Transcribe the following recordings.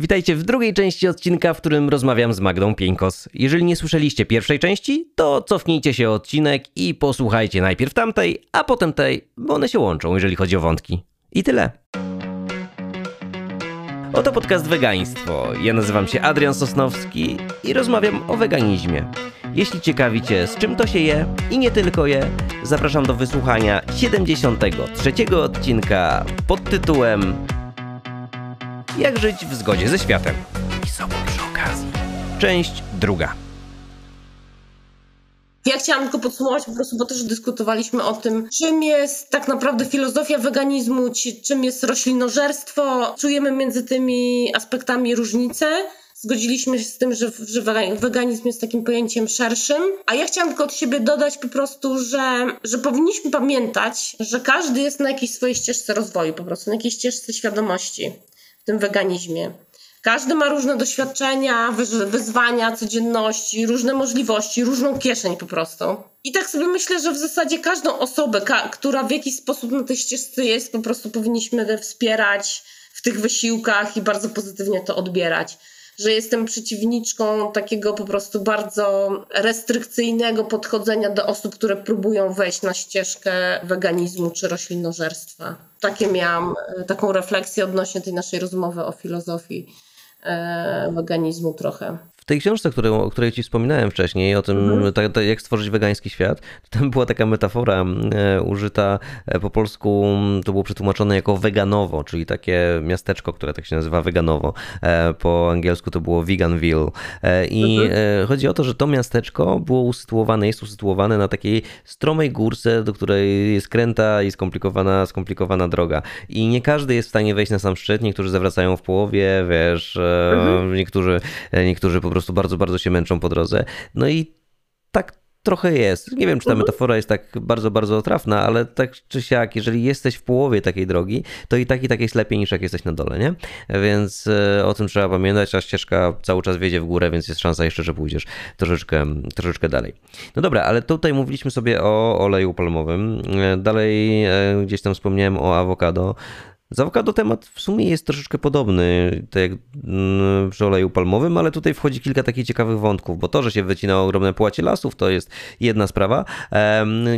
Witajcie w drugiej części odcinka, w którym rozmawiam z Magdą Pieńkos. Jeżeli nie słyszeliście pierwszej części, to cofnijcie się odcinek i posłuchajcie najpierw tamtej, a potem tej, bo one się łączą, jeżeli chodzi o wątki. I tyle. Oto podcast Wegaństwo. Ja nazywam się Adrian Sosnowski i rozmawiam o weganizmie. Jeśli ciekawicie, z czym to się je i nie tylko je, zapraszam do wysłuchania 73 odcinka pod tytułem Jak żyć w zgodzie ze światem i sobą przy okazji. Część druga. Ja chciałam tylko podsumować po prostu, bo też dyskutowaliśmy o tym, czym jest tak naprawdę filozofia weganizmu, czym jest roślinożerstwo. Czujemy między tymi aspektami różnice. Zgodziliśmy się z tym, że, że weganizm jest takim pojęciem szerszym. A ja chciałam tylko od siebie dodać po prostu, że, że powinniśmy pamiętać, że każdy jest na jakiejś swojej ścieżce rozwoju, po prostu na jakiejś ścieżce świadomości tym weganizmie. Każdy ma różne doświadczenia, wyzwania, codzienności, różne możliwości, różną kieszeń po prostu. I tak sobie myślę, że w zasadzie każdą osobę, ka która w jakiś sposób na tej ścieżce jest, po prostu powinniśmy wspierać w tych wysiłkach i bardzo pozytywnie to odbierać. Że jestem przeciwniczką takiego po prostu bardzo restrykcyjnego podchodzenia do osób, które próbują wejść na ścieżkę weganizmu czy roślinożerstwa. Takie miałam, e, taką refleksję odnośnie tej naszej rozmowy o filozofii e, weganizmu trochę tej książce, o której ci wspominałem wcześniej, o tym, mhm. ta, ta, jak stworzyć wegański świat, tam była taka metafora e, użyta e, po polsku, to było przetłumaczone jako veganowo, czyli takie miasteczko, które tak się nazywa veganowo. E, po angielsku to było Veganville. E, I mhm. E, chodzi o to, że to miasteczko było usytuowane, jest usytuowane na takiej stromej górce, do której jest kręta i skomplikowana, skomplikowana droga. I nie każdy jest w stanie wejść na sam szczyt, niektórzy zawracają w połowie, wiesz, mhm. niektórzy, niektórzy po prostu prostu bardzo, bardzo się męczą po drodze. No i tak trochę jest. Nie wiem, czy ta mhm. metafora jest tak bardzo, bardzo trafna, ale tak czy siak, jeżeli jesteś w połowie takiej drogi, to i tak i tak jest lepiej niż jak jesteś na dole, nie? Więc e, o tym trzeba pamiętać, a ścieżka cały czas wiedzie w górę, więc jest szansa jeszcze, że pójdziesz troszeczkę, troszeczkę dalej. No dobra, ale tutaj mówiliśmy sobie o oleju palmowym. E, dalej e, gdzieś tam wspomniałem o awokado. Z awokado temat w sumie jest troszeczkę podobny, tak jak mm, przy oleju palmowym, ale tutaj wchodzi kilka takich ciekawych wątków, bo to, że się wycina ogromne płacie lasów, to jest jedna sprawa.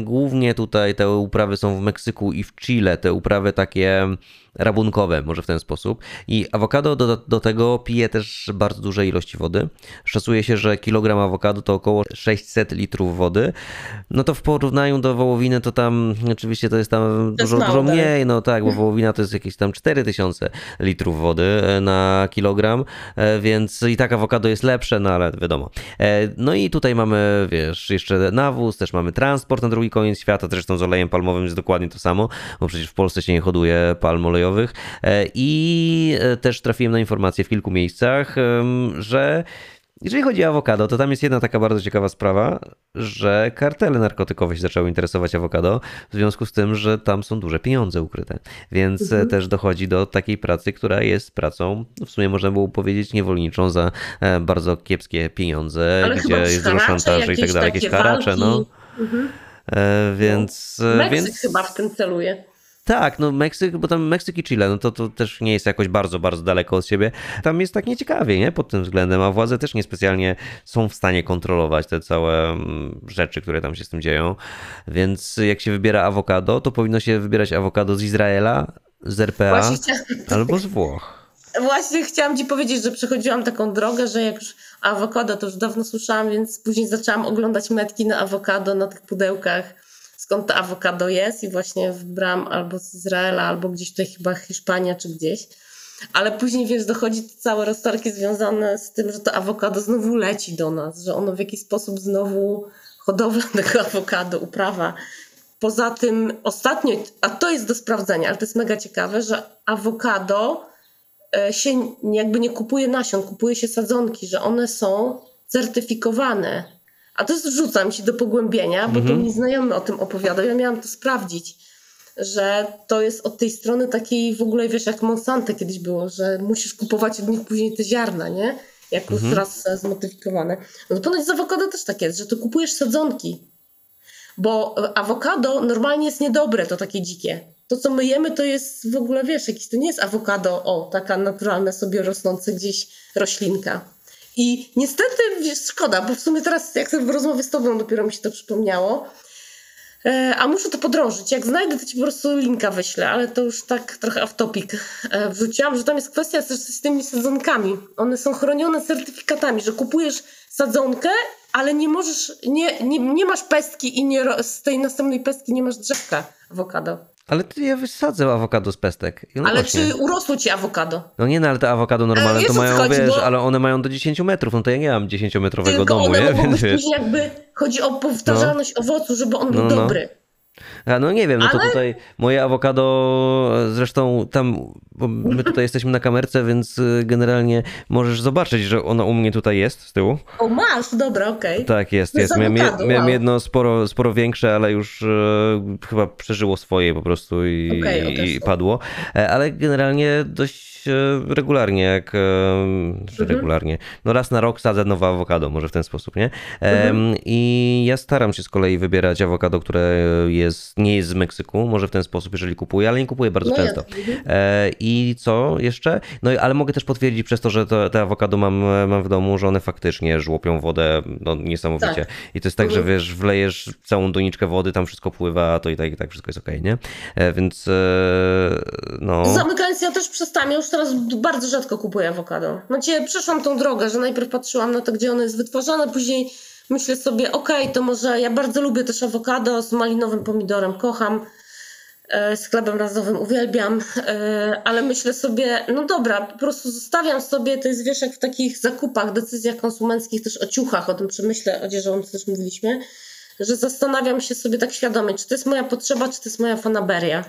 Głównie tutaj te uprawy są w Meksyku i w Chile, te uprawy takie rabunkowe, może w ten sposób. I awokado do, do tego pije też bardzo duże ilości wody. Szacuje się, że kilogram awokado to około 600 litrów wody. No to w porównaniu do wołowiny to tam oczywiście to jest tam to dużo, jest dużo mniej, no tak, bo wołowina to jest jakieś tam 4000 litrów wody e, na kilogram, e, więc i tak awokado jest lepsze, no ale wiadomo. E, no i tutaj mamy, wiesz, jeszcze nawóz, też mamy transport na drugi koniec świata, zresztą z olejem palmowym jest dokładnie to samo, bo przecież w Polsce się nie hoduje palm olejowy E, I e, też trafiłem na informacje w kilku miejscach, że jeżeli chodzi o awokado, to tam jest jedna taka bardzo ciekawa sprawa, że kartele narkotykowe się zaczęły interesować awokado, w związku z tym, że tam są duże pieniądze ukryte. Więc mhm. też dochodzi do takiej pracy, która jest pracą, w sumie można było powiedzieć, niewolniczą za e, bardzo kiepskie pieniądze, Ale gdzie jest dużo szantaży i tak dalej, jakieś haracze, no. Mhm. Więc, Meksyk więc... chyba w tym celuje. Tak, no Meksyk, bo tam Meksyk i Chile, no to, to też nie jest jakoś bardzo, bardzo daleko od siebie. Tam jest tak nieciekawie, nie? Pod tym względem, a władze też niespecjalnie są w stanie kontrolować te całe mm, rzeczy, które tam się z tym dzieją. Więc jak się wybiera awokado, to powinno się wybierać awokado z Izraela, z RPA albo z Włoch. Właśnie chciałam ci powiedzieć, że przechodziłam taką drogę, że jak już awokado, to już dawno słyszałam, więc później zaczęłam oglądać metki na awokado na tych pudełkach skąd to awokado jest i właśnie wybrałam albo z Izraela, albo gdzieś tutaj chyba Hiszpania czy gdzieś. Ale później, wiesz, dochodzi całe rozterki związane z tym, że to awokado znowu leci do nas, że ono w jakiś sposób znowu hodowla tego awokado, uprawa. Poza tym ostatnio, a to jest do sprawdzenia, ale to jest mega ciekawe, że awokado e, się jakby nie kupuje nasion, kupuje się sadzonki, że one są certyfikowane a to wrzucam ci do pogłębienia, bo to mhm. mi znajomy o tym opowiadał. Ja miałam to sprawdzić, że to jest od tej strony takiej w ogóle, wiesz, jak Monsanto kiedyś było, że musisz kupować od nich później te ziarna, nie? Jak już mhm. raz zmodyfikowane. No to ponoć z awokado też tak jest, że ty kupujesz sadzonki. Bo awokado normalnie jest niedobre, to takie dzikie. To, co my jemy, to jest w ogóle, wiesz, jakiś to nie jest awokado, o, taka naturalna sobie rosnąca gdzieś roślinka. I niestety, szkoda, bo w sumie teraz, jak w rozmowie z tobą dopiero mi się to przypomniało, e, a muszę to podrążyć. Jak znajdę, to ci po prostu linka wyślę, ale to już tak trochę off topic e, wrzuciłam, że tam jest kwestia z tymi sadzonkami. One są chronione certyfikatami, że kupujesz sadzonkę, ale nie możesz, nie, nie, nie masz pestki i nie, z tej następnej pestki nie masz drzewka awokado. Ale ty ja wysadzę awokado z pestek. No ale właśnie. czy urosło ci awokado? No nie, no ale te awokado normalne e, to mają, chodzi, wiesz, bo... ale one mają do 10 metrów, no to ja nie mam 10-metrowego domu, one nie? Więc wiesz. jakby chodzi o powtarzalność no. owocu, żeby on był no, no. dobry. A no nie wiem, no to tutaj moje awokado, zresztą tam, bo my tutaj jesteśmy na kamerce, więc y, generalnie możesz zobaczyć, że ono u mnie tutaj jest z tyłu. O, masz, dobra, okej. Okay. Tak, jest, jest. Miałem, miałem jedno sporo, sporo większe, ale już e, chyba przeżyło swoje po prostu i, okay, okay, i padło. E, ale generalnie dość regularnie, jak mhm. regularnie, no raz na rok sadzę nowe awokado, może w ten sposób, nie? Mhm. I ja staram się z kolei wybierać awokado, które jest, nie jest z Meksyku, może w ten sposób, jeżeli kupuję, ale nie kupuję bardzo no często. Mhm. I co jeszcze? No ale mogę też potwierdzić przez to, że to, te awokado mam, mam w domu, że one faktycznie żłopią wodę no, niesamowicie. Tak. I to jest tak, mhm. że wiesz, wlejesz całą doniczkę wody, tam wszystko pływa, to i tak, i tak wszystko jest okej, okay, nie? E, więc e, no... Zamykając, ja też przestałam, już teraz bardzo rzadko kupuję awokado. Znaczy, przeszłam tą drogę, że najpierw patrzyłam na to, gdzie ono jest wytwarzane, później myślę sobie, okej, okay, to może ja bardzo lubię też awokado z malinowym pomidorem, kocham. E, z chlebem razowym uwielbiam, e, ale myślę sobie, no dobra, po prostu zostawiam sobie, to jest wiesz, w takich zakupach, decyzjach konsumenckich, też o ciuchach, o tym przemyśle odzieżowym, też mówiliśmy, że zastanawiam się sobie tak świadomie, czy to jest moja potrzeba, czy to jest moja fanaberia.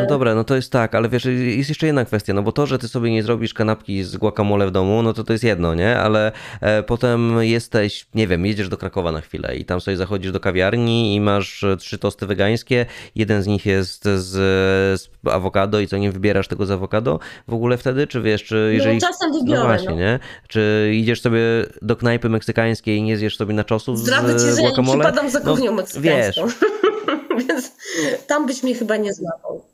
No dobra, no to jest tak, ale wiesz, jest jeszcze jedna kwestia, no bo to, że ty sobie nie zrobisz kanapki z guacamole w domu, no to to jest jedno, nie? Ale e, potem jesteś, nie wiem, jedziesz do Krakowa na chwilę i tam sobie zachodzisz do kawiarni i masz trzy tosty wegańskie, jeden z nich jest z, z awokado i co, nie wybierasz tego z awokado w ogóle wtedy, czy wiesz, czy no, jeżeli... No czasem wybiorę, No właśnie, no. nie? Czy idziesz sobie do knajpy meksykańskiej i nie zjesz sobie na czosów z Zdradzę ci, że guacamole? ja nie za kuchnią no, meksykańską. Wiesz, więc tam byś mnie chyba nie złapał.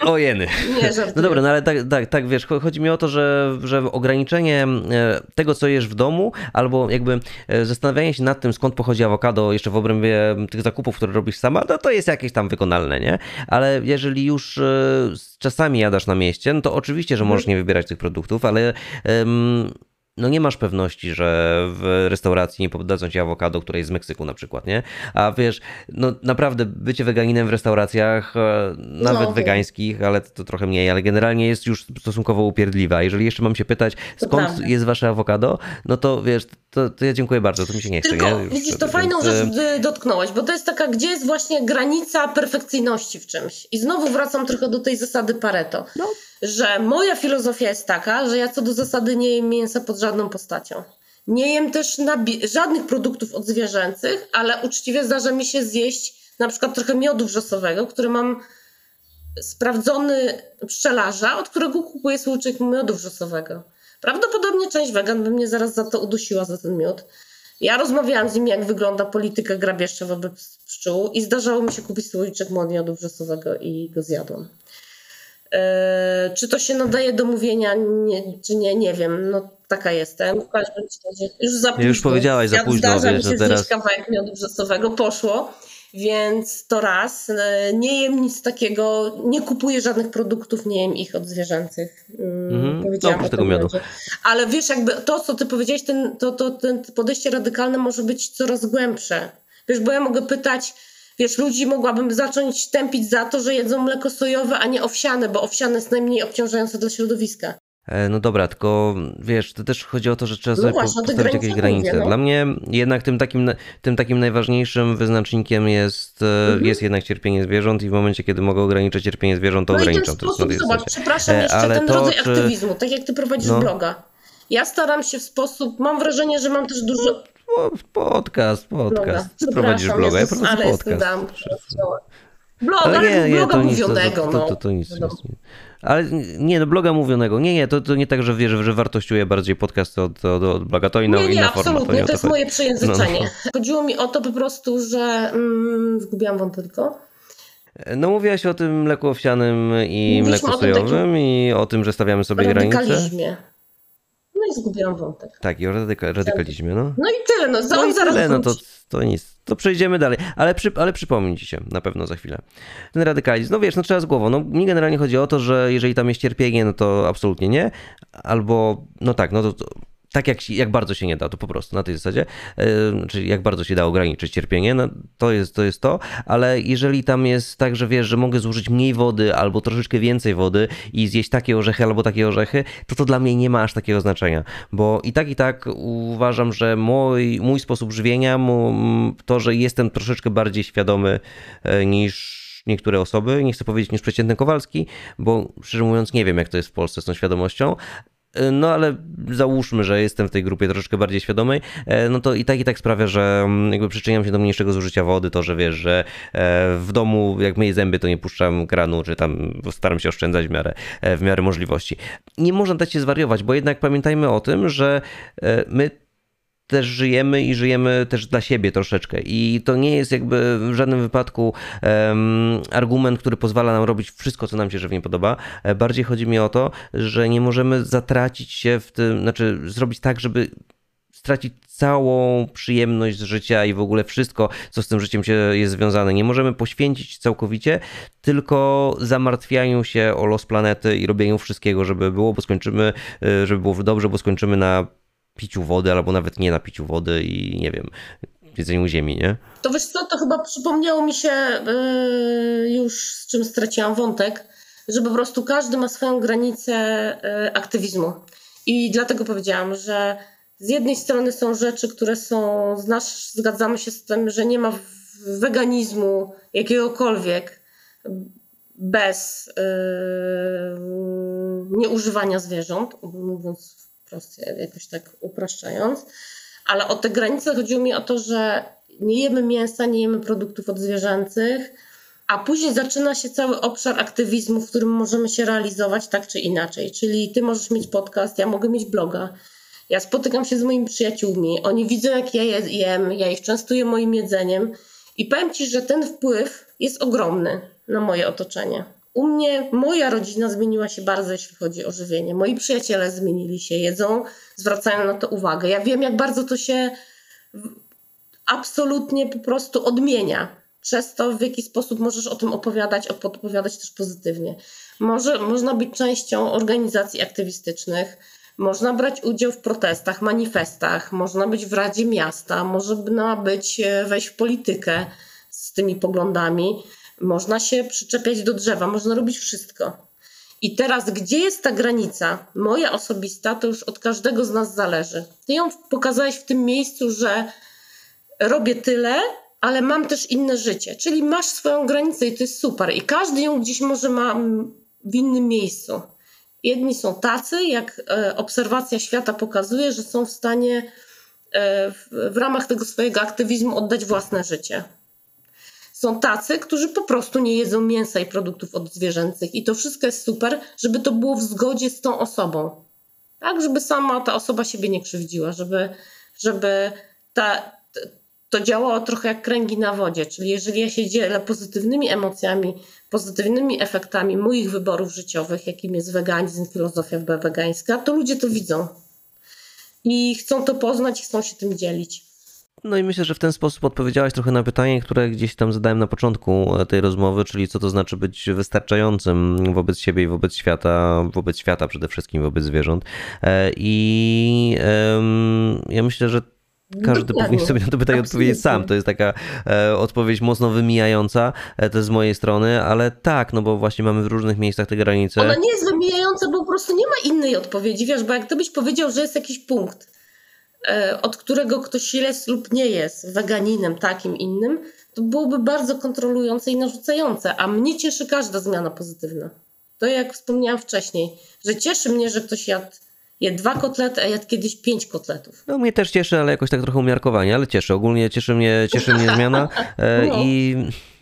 O jeny. Nie, No dobra, no ale tak, tak, tak, wiesz, chodzi mi o to, że, że ograniczenie e, tego, co jesz w domu, albo jakby e, zastanawianie się nad tym, skąd pochodzi awokado jeszcze w obrębie tych zakupów, które robisz sama, no to jest jakieś tam wykonalne, nie? Ale jeżeli już e, czasami jadasz na mieście, no to oczywiście, że możesz mhm. nie wybierać tych produktów, ale um, no nie masz pewności, że w restauracji nie podadzą ci awokado, które jest z Meksyku na przykład, nie? A wiesz, no naprawdę bycie weganinem w restauracjach, e, nawet no, wegańskich, ale to, to, trochę mniej, ale generalnie jest już stosunkowo upierdliwa. Jeżeli jeszcze mam się pytać, skąd jest wasze awokado, no to wiesz, to, to, ja dziękuję bardzo, to mi się nie chce, Tylko, nie? widzisz, to fajną więc... rzecz e, dotknąłeś, bo to jest taka, gdzie jest właśnie granica perfekcyjności w czymś. I znowu wracam trochę do tej zasady Pareto. No że moja filozofia jest taka, że ja co do zasady nie jem mięsa pod żadną postacią. Nie jem też żadnych produktów odzwierzęcych, ale uczciwie zdarza mi się zjeść na przykład trochę miodu wrzosowego, który mam sprawdzony pszczelarza, od którego kupuję słoiczek miodu wrzosowego. Prawdopodobnie część wegan by mnie zaraz za to udusiła za ten miód. Ja rozmawiałam z nim, jak wygląda polityka grabieżcza wobec pszczół i zdarzało mi się kupić słoiczek miodu wrzosowego i go zjadłam. E, czy to się nadaje do mówienia, nie, czy nie, nie wiem. No taka jestem. W każdym razie już za późno. Już powiedziałaś za późno. Zdarza wiesz, mi się teraz... kawałek miodu wrzosowego, poszło. Więc to raz. E, nie jem nic takiego, nie kupuję żadnych produktów, nie jem ich od zwierzęcych. Mm, powiedziałam no, tego miodu. Ale wiesz, jakby to, co ty powiedziałeś, ten, to, to, ten podejście radykalne może być coraz głębsze. Wiesz, bo ja mogę pytać, Wiesz, ludzi mogłabym zacząć tępić za to, że jedzą mleko sojowe, a nie owsiane, bo owsiane jest najmniej obciążające dla środowiska. E, no dobra, tylko wiesz, to też chodzi o to, że trzeba no sobie właśnie, postawić jakieś granice. Mówię, no. Dla mnie jednak tym takim, tym takim najważniejszym wyznacznikiem jest, e, mhm. jest jednak cierpienie zwierząt i w momencie, kiedy mogę ograniczyć cierpienie zwierząt, to no ograniczam. to sposób, zobacz, przepraszam, e, jeszcze Ale ten to, rodzaj czy... aktywizmu, tak jak ty prowadzisz no. bloga. Ja staram się w sposób, mam wrażenie, że mam też dużo Podcast, podcast. Ty prowadzisz bloga, ja prowadzę ale podcast. Bloga, ale nie, nie, bloga to mówionego. Nic, to, to, to, to nic, nic, nic. Ale nie, no bloga mówionego. Nie, nie, to, to nie tak, że wierzę, że wartościuje bardziej podcast od, od, od bloga. To inna, nie, nie, inna absolutnie, forma. To, nie to jest moje przejęzyczenie. No, no. Chodziło mi o to po prostu, że... Mm, zgubiłam wam tylko. No mówiłaś o tym mleku owsianym i Mówiliśmy mleku sojowym i o tym, że stawiamy sobie granice. No i zgubiłam wątek. Tak, i o radyka radykalizmie, no. No i tyle, no, no i zaraz tyle, no to, to nic, to przejdziemy dalej, ale, przy, ale przypomni ci się na pewno za chwilę. Ten radykalizm, no wiesz, no trzeba z głową, no mi generalnie chodzi o to, że jeżeli tam jest cierpienie, no to absolutnie nie, albo, no tak, no to, to tak jak, jak bardzo się nie da, to po prostu na tej zasadzie, yy, czyli jak bardzo się da ograniczyć cierpienie, no to jest, to jest to, ale jeżeli tam jest tak, że wiesz, że mogę zużyć mniej wody albo troszeczkę więcej wody i zjeść takie orzechy albo takie orzechy, to to dla mnie nie ma aż takiego znaczenia, bo i tak i tak uważam, że mój, mój sposób żywienia, to, że jestem troszeczkę bardziej świadomy e, niż niektóre osoby, nie chcę powiedzieć niż przeciętny Kowalski, bo szczerze mówiąc nie wiem jak to jest w Polsce z tą świadomością, E, no ale załóżmy, że jestem w tej grupie troszeczkę bardziej świadomej, e, no to i tak i tak sprawia, że mm, jakby przyczyniam się do mniejszego zużycia wody, to że wiesz, że e, w domu jak myję zęby, to nie puszczam kranu, czy tam staram się oszczędzać w miarę, w miarę możliwości. Nie można dać się zwariować, bo jednak pamiętajmy o tym, że my też żyjemy i żyjemy też dla siebie troszeczkę. I to nie jest jakby w żadnym wypadku um, argument, który pozwala nam robić wszystko, co nam się żywnie podoba. E, bardziej chodzi mi o to, że nie możemy zatracić się w tym, znaczy zrobić tak, żeby stracić całą przyjemność z życia i w ogóle wszystko, co z tym życiem się jest związane. Nie możemy poświęcić całkowicie tylko zamartwianiu się o los planety i robieniu wszystkiego, żeby było, bo skończymy, e, żeby było dobrze, bo skończymy na piciu wody, albo nawet nie na piciu wody i nie wiem, jedzeniu ziemi, nie? To wiesz co, to chyba przypomniało mi się yy, już z czym straciłam wątek, że po prostu każdy ma swoją granicę yy, aktywizmu. I dlatego powiedziałam, że z jednej strony są rzeczy, które są, znasz, zgadzamy się z tym, że nie ma weganizmu jakiegokolwiek bez yy, nieużywania zwierząt, mówiąc wprost, jakoś tak upraszczając. Ale o te granice chodziło mi o to, że nie jemy mięsa, nie jemy produktów odzwierzęcych, a później zaczyna się cały obszar aktywizmu, w którym możemy się realizować tak czy inaczej. Czyli ty możesz mieć podcast, ja mogę mieć bloga. Ja spotykam się z moimi przyjaciółmi, oni widzą, jak ja jem, ja ich częstuję moim jedzeniem i powiem ci, że ten wpływ jest ogromny na moje otoczenie. U mnie moja rodzina zmieniła się bardzo, jeśli chodzi o żywienie. Moi przyjaciele zmienili się, jedzą, zwracają na to uwagę. Ja wiem, jak bardzo to się absolutnie po prostu odmienia. Przez to, w jaki sposób możesz o tym opowiadać, odpowiadać też pozytywnie. Może, można być częścią organizacji aktywistycznych, można brać udział w protestach, manifestach, można być w Radzie Miasta, można być, e, wejść w politykę z tymi poglądami można się przyczepiać do drzewa, można robić wszystko. I teraz, gdzie jest ta granica? Moja osobista, to już od każdego z nas zależy. Ty ją pokazałeś w tym miejscu, że robię tyle, ale mam też inne życie. Czyli masz swoją granicę i to jest super. I każdy ją gdzieś może ma w innym miejscu. Jedni są tacy, jak e, obserwacja świata pokazuje, że są w stanie e, w ramach tego swojego aktywizmu oddać własne życie. Są tacy, którzy po prostu nie jedzą mięsa i produktów odzwierzęcych i to wszystko jest super, żeby to było w zgodzie z tą osobą. Tak, żeby sama ta osoba siebie nie krzywdziła, żeby, żeby ta, to działało trochę jak kręgi na wodzie. Czyli jeżeli ja się dzielę pozytywnymi emocjami, pozytywnymi efektami moich wyborów życiowych, jakim jest weganizm, filozofia wegańska, to ludzie to widzą. I chcą to poznać, chcą się tym dzielić. No i myślę, że w ten sposób odpowiedziałaś trochę na pytanie, które gdzieś tam zadałem na początku tej rozmowy, czyli co to znaczy być wystarczającym wobec siebie i wobec świata, wobec świata przede wszystkim, wobec zwierząt. E, I ja myślę, że każdy powinien sobie na to pytanie Absolutnie. odpowiedzieć sam. To jest taka e, odpowiedź mocno wymijająca e, to z mojej strony, ale tak, no bo właśnie mamy w różnych miejscach te granice. Ona nie jest wymijająca, bo po prostu nie ma innej odpowiedzi, wiesz, bo jak gdybyś powiedział, że jest jakiś punkt, E, od którego ktoś jest lub nie jest weganinem takim innym, to byłoby bardzo kontrolujące i narzucające, a mnie cieszy każda zmiana pozytywna. To jak wspomniałam wcześniej, że cieszy mnie, że ktoś jadł je dwa kotlety, a jadł kiedyś pięć kotletów. No mnie też cieszy, ale jakoś tak trochę umiarkowanie, ale cieszy. Ogólnie cieszy mnie, cieszy mnie zmiana e, no. i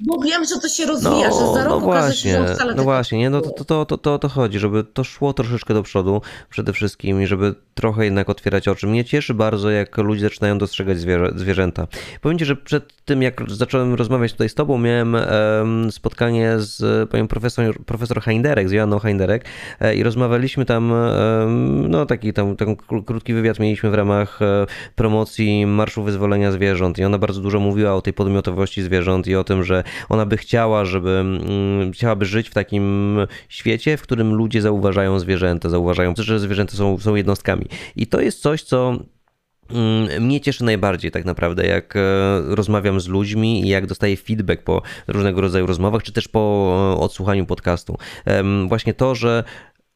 Bo wiem, że to się rozwija, no, że za rok no właśnie, się, że wcale No właśnie, nie, no to, to, to, to, to chodzi, żeby to szło troszeczkę do przodu przede wszystkim i żeby trochę jednak otwierać oczy. Mnie cieszy bardzo, jak ludzie zaczynają dostrzegać zwierzę, zwierzęta. Powiem ci, że przed tym, jak zacząłem rozmawiać tutaj z tobą, miałem um, spotkanie z panią profesor, profesor Heinderek, z Joanną Heinderek e, i rozmawialiśmy tam, um, no taki tam, taki krótki wywiad mieliśmy w ramach e, promocji Marszu Wyzwolenia Zwierząt i ona bardzo dużo mówiła o tej podmiotowości zwierząt i o tym, że ona by chciała, żeby mm, chciałaby żyć w takim świecie, w którym ludzie zauważają zwierzęta, zauważają, że zwierzęta są, są jednostkami. I to jest coś, co mm, mnie cieszy najbardziej tak naprawdę, jak e, rozmawiam z ludźmi i jak dostaję feedback po różnego rodzaju rozmowach, czy też po e, odsłuchaniu podcastu. Właśnie to, że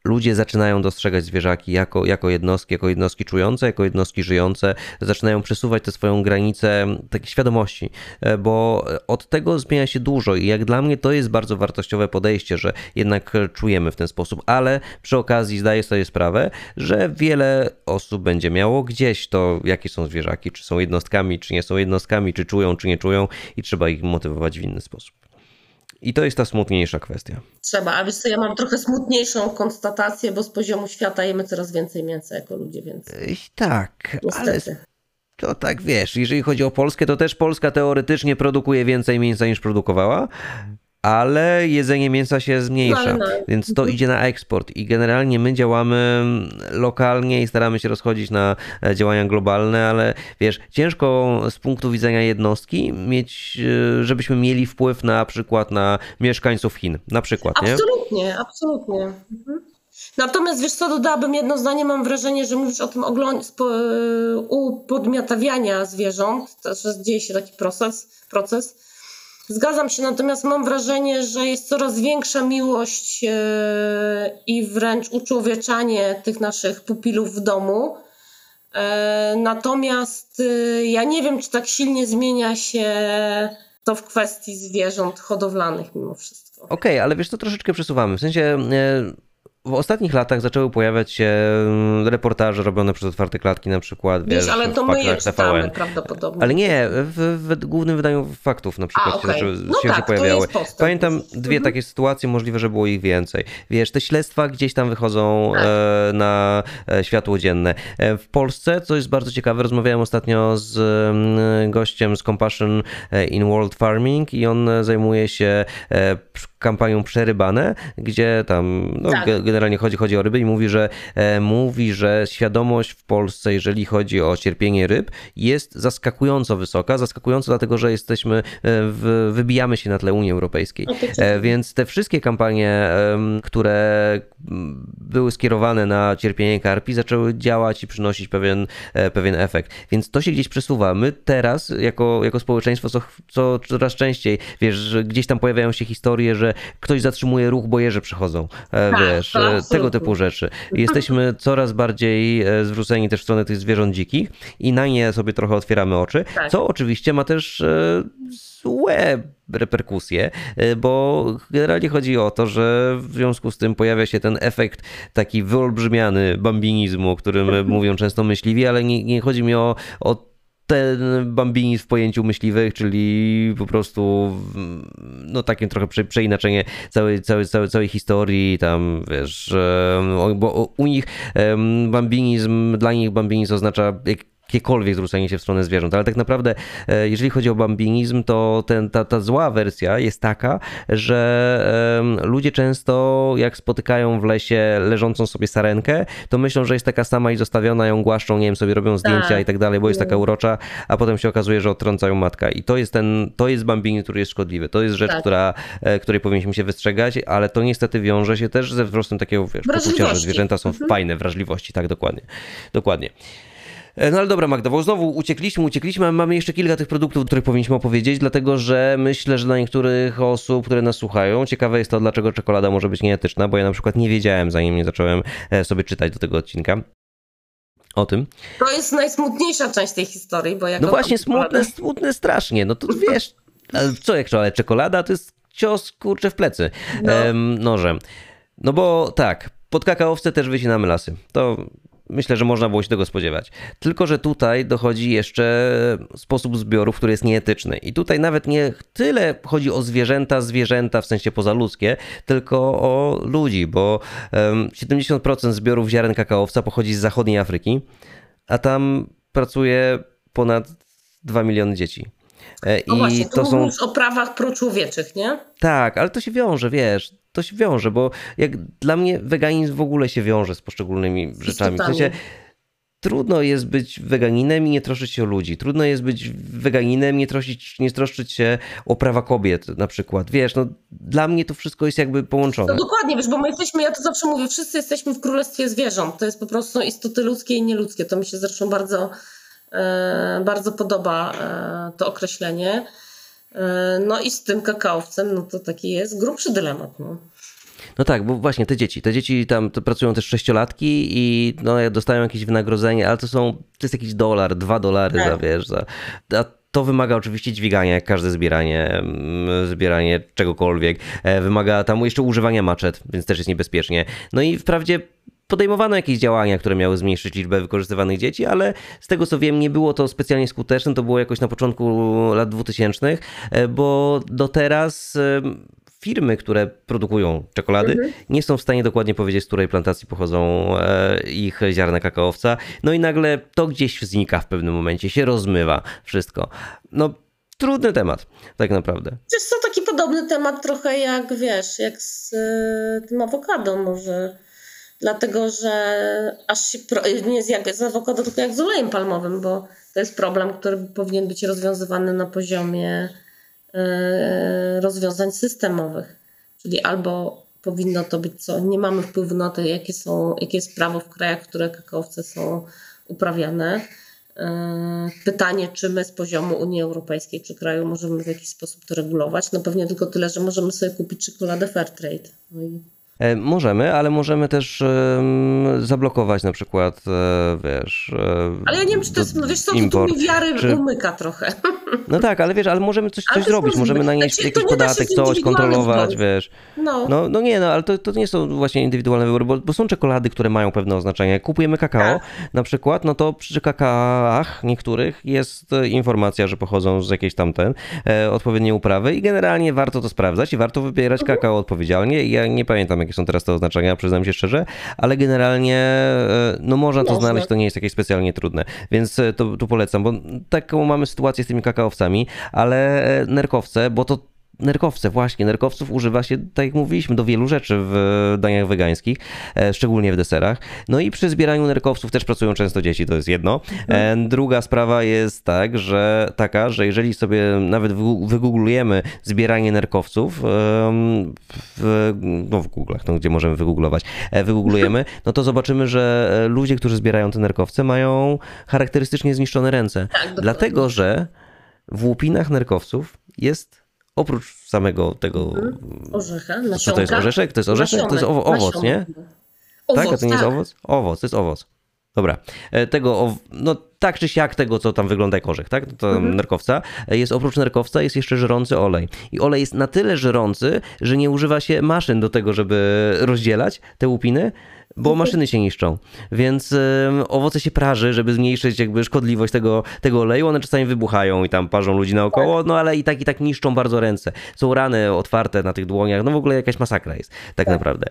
ludzie zaczynają dostrzegać zwierzaki jako, jako jednostki, jako jednostki czujące, jako jednostki żyjące, zaczynają przesuwać tę swoją granicę takiej świadomości, e, bo od tego zmienia się dużo i jak dla mnie to jest bardzo wartościowe podejście, że jednak czujemy w ten sposób, ale przy okazji zdaję sobie sprawę, że wiele osób będzie miało gdzieś to, jakie są zwierzaki, czy są jednostkami, czy nie są jednostkami, czy czują, czy nie czują i trzeba ich motywować w inny sposób. I to jest ta smutniejsza kwestia. Trzeba, a wiesz co, ja mam trochę smutniejszą konstatację, bo z poziomu świata jemy coraz więcej mięsa jako ludzie, więc... Tak, Niestety. ale to tak wiesz, jeżeli chodzi o Polskę, to też Polska teoretycznie produkuje więcej mięsa niż produkowała, ale jedzenie mięsa się zmniejsza, no, no. więc to mhm. idzie na eksport i generalnie my działamy lokalnie i staramy się rozchodzić na e, działania globalne, ale wiesz, ciężko z punktu widzenia jednostki mieć, e, żebyśmy mieli wpływ na przykład na mieszkańców Chin, na przykład, nie? Absolutnie, absolutnie. Mhm. Natomiast wiesz co, dodałabym jedno zdanie, mam wrażenie, że mówisz o tym upodmiotawiania zwierząt, że dzieje się taki proces, proces Zgadzam się, natomiast mam wrażenie, że jest coraz większa miłość e, i wręcz uczłowieczanie tych naszych pupilów w domu. E, natomiast e, ja nie wiem, czy tak silnie zmienia się to w kwestii zwierząt hodowlanych mimo wszystko. Okej, okay, ale wiesz, to troszeczkę przesuwamy. W sensie w ostatnich latach zaczęły pojawiać się mm, reportaże robione przez otwarte klatki na przykład. Wiesz, ale to my je czytamy prawdopodobnie. Ale nie, w, w, głównym wydaniu faktów na przykład A, okay. się, no się, tak, się pojawiały. Pamiętam dwie mhm. takie sytuacje, możliwe, że było ich więcej. Wiesz, te śledztwa gdzieś tam wychodzą tak. e, na e, światło dzienne. E, w Polsce, co jest bardzo ciekawe, rozmawiałem ostatnio z mm, gościem z Compassion in World Farming i on zajmuje się kampanią Przerybane, gdzie tam no, tak. Generalnie chodzi, chodzi o ryby i mówi, że e, mówi, że świadomość w Polsce, jeżeli chodzi o cierpienie ryb, jest zaskakująco wysoka. Zaskakująco dlatego, że jesteśmy, e, w, wybijamy się na tle Unii Europejskiej. E, więc te wszystkie kampanie, które były skierowane na cierpienie karpi, zaczęły działać i przynosić pewien, e, pewien efekt. Więc to się gdzieś przesuwa. My teraz, jako, jako społeczeństwo, co, co coraz częściej, wiesz, gdzieś tam pojawiają się historie, że ktoś zatrzymuje ruch, bo jeże przychodzą, e, tak, wiesz, tak, tego typu rzeczy. Jesteśmy coraz bardziej e, zwróceni też w stronę tych zwierząt dzikich i na nie sobie trochę otwieramy oczy, tak. co oczywiście ma też e, złe reperkusje, bo generalnie chodzi o to, że w związku z tym pojawia się ten efekt taki wyolbrzymiany bambinizmu, o którym mówią często myśliwi, ale nie, nie chodzi mi o, o ten bambini w pojęciu myśliwych, czyli po prostu no takim trochę prze, przeinaczenie całej, całej, całej, całej historii, tam wiesz, bo u nich bambinizm, dla nich bambinizm oznacza jakiekolwiek zwrócenie się w stronę zwierząt, ale tak naprawdę e, jeżeli chodzi o bambinizm, to ten, ta, ta zła wersja jest taka, że ludzie często jak spotykają w lesie leżącą sobie sarenkę, to myślą, że jest taka sama i zostawiona, ją głaszczą, nie wiem, sobie robią zdjęcia tak. i tak dalej, bo jest taka urocza, a potem się okazuje, że odtrącają matkę i to jest ten, to jest bambinizm, który jest szkodliwy, to jest rzecz, tak. która, e, której powinniśmy się wystrzegać, ale to niestety wiąże się też ze wzrostem takiego, wiesz, poczucia, że zwierzęta są mhm. fajne, wrażliwości, tak, dokładnie, dokładnie. E, no ale dobra Magda, bo znowu uciekliśmy, uciekliśmy, a mamy jeszcze kilka tych produktów, o których powinniśmy opowiedzieć, dlatego że myślę, że dla niektórych osób, które nas słuchają, ciekawe jest to, dlaczego czekolada może być nieetyczna, bo ja na przykład nie wiedziałem, zanim nie zacząłem e, sobie czytać do tego odcinka. O tym. To jest najsmutniejsza część tej historii, bo jak. No właśnie, smutne, smutne strasznie. No to wiesz, co jak ale czekolada to jest cios kurczę w plecy no. ehm, nożem. No bo tak, pod kakaowce też wycinamy lasy. To myślę, że można było się tego spodziewać. Tylko, że tutaj dochodzi jeszcze sposób zbioru, który jest nieetyczny. I tutaj nawet nie tyle chodzi o zwierzęta, zwierzęta w sensie pozaludzkie, tylko o ludzi, bo 70% zbiorów ziaren kakaowca pochodzi z zachodniej Afryki, a tam pracuje ponad 2 miliony dzieci. E, no I właśnie, to, to są o prawach proczłowieczych, nie? Tak, ale to się wiąże, wiesz, to się wiąże, bo jak dla mnie weganizm w ogóle się wiąże z poszczególnymi rzeczami. W sensie, trudno jest być weganinem i nie troszczyć się o ludzi. Trudno jest być weganinem, nie troszczyć, nie troszczyć się o prawa kobiet na przykład. Wiesz, no dla mnie to wszystko jest jakby połączone. No dokładnie, wiesz, bo my jesteśmy, ja to zawsze mówię, wszyscy jesteśmy w królestwie zwierząt. To jest po prostu istoty ludzkie i nieludzkie. To mi się zresztą bardzo, e, bardzo podoba e, to określenie. E, no i z tym kakaowcem, no to taki jest grubszy dylemat. No. No tak, bo właśnie te dzieci, te dzieci tam pracują też sześciolatki i no, dostają jakieś wynagrodzenie, ale to są, to jest jakiś dolar, dwa dolary tak. za, wiesz, za, a to wymaga oczywiście dźwigania, jak każde zbieranie, mm, zbieranie czegokolwiek. E, wymaga tam jeszcze używania maczet, więc też jest niebezpiecznie. No i wprawdzie podejmowano jakieś działania, które miały zmniejszyć liczbę wykorzystywanych dzieci, ale z tego co wiem, nie było to specjalnie skuteczne. To było jakoś na początku lat 2000, e, bo do teraz firmy, które produkują czekolady, mhm. nie są w stanie dokładnie powiedzieć, z której plantacji pochodzą e, ich ziarna kakaowca. No i nagle to gdzieś znika w pewnym momencie, się rozmywa wszystko. No, trudny temat, tak naprawdę. Jest to taki podobny temat trochę jak, wiesz, jak z tym awokado może. Dlatego, że aż się, nie jest jak z awokado, tylko jak z olejem palmowym, bo to jest problem, który powinien być rozwiązywany na poziomie E, rozwiązań systemowych. Czyli albo powinno to być co, nie mamy wpływu na to, jakie, są, jakie jest prawo w krajach, w których kakaowce są uprawiane. E, pytanie, czy my z poziomu Unii Europejskiej czy kraju możemy w jakiś sposób to regulować. No pewnie tylko tyle, że możemy sobie kupić czekoladę Fairtrade. No i możemy, ale możemy też um, zablokować na przykład, e, wiesz... E, ale ja nie wiem, czy to jest, no wiesz co, to mi wiary czy... umyka trochę. No tak, ale wiesz, ale możemy coś, coś zrobić, możemy nanieść znaczy, jakiś podatek, coś, kontrolować, wiesz. No. no. No, nie, no, ale to, to nie są właśnie indywidualne wybory, bo, bo są czekolady, które mają pewne oznaczenie. Jak kupujemy kakao tak. na przykład, no to przy kakaach niektórych jest informacja, że pochodzą z jakiejś tamten e, odpowiedniej uprawy i generalnie warto to sprawdzać i warto wybierać mhm. kakao odpowiedzialnie. Ja nie pamiętam, jakie są teraz te oznaczenia, przyznam się szczerze, ale generalnie e, no można to znaleźć, to nie jest jakieś specjalnie trudne, więc e, to tu polecam, bo taką mamy sytuację z tymi kakaowcami, ale e, nerkowce, bo to Nerkowce, właśnie. Nerkowców używa się, tak jak mówiliśmy, do wielu rzeczy w daniach wegańskich, e, szczególnie w deserach. No i przy zbieraniu nerkowców też pracują często dzieci, to jest jedno. Mhm. E, druga sprawa jest tak, że taka, że jeżeli sobie nawet wygooglujemy zbieranie nerkowców w, no w Google'ach, no gdzie możemy wygooglować, e, wygooglujemy, no to zobaczymy, że ludzie, którzy zbierają te nerkowce mają charakterystycznie zniszczone ręce. Tak, Dlatego, że w łupinach nerkowców jest oprócz samego tego. Mhm. Orzecha, nasionka. Co to jest orzeszek? To jest orzeszek? To jest owo owoc, nie? Owoc, tak? A to nie tak. jest owoc? Owoc, to jest owoc. Dobra. E, tego, no tak czy siak tego, co tam wygląda jak orzech, tak? To mhm. nerkowca. E, jest oprócz nerkowca jest jeszcze żerący olej. I olej jest na tyle żerący, że nie używa się maszyn do tego, żeby rozdzielać te łupiny, bo mhm. maszyny się niszczą. Więc y, owoce się praży, żeby zmniejszyć jakby szkodliwość tego, tego oleju. One czasami wybuchają i tam parzą ludzi naokoło, tak. no ale i tak i tak niszczą bardzo ręce. Są rany otwarte na tych dłoniach, no w ogóle jakaś masakra jest, tak, tak. naprawdę.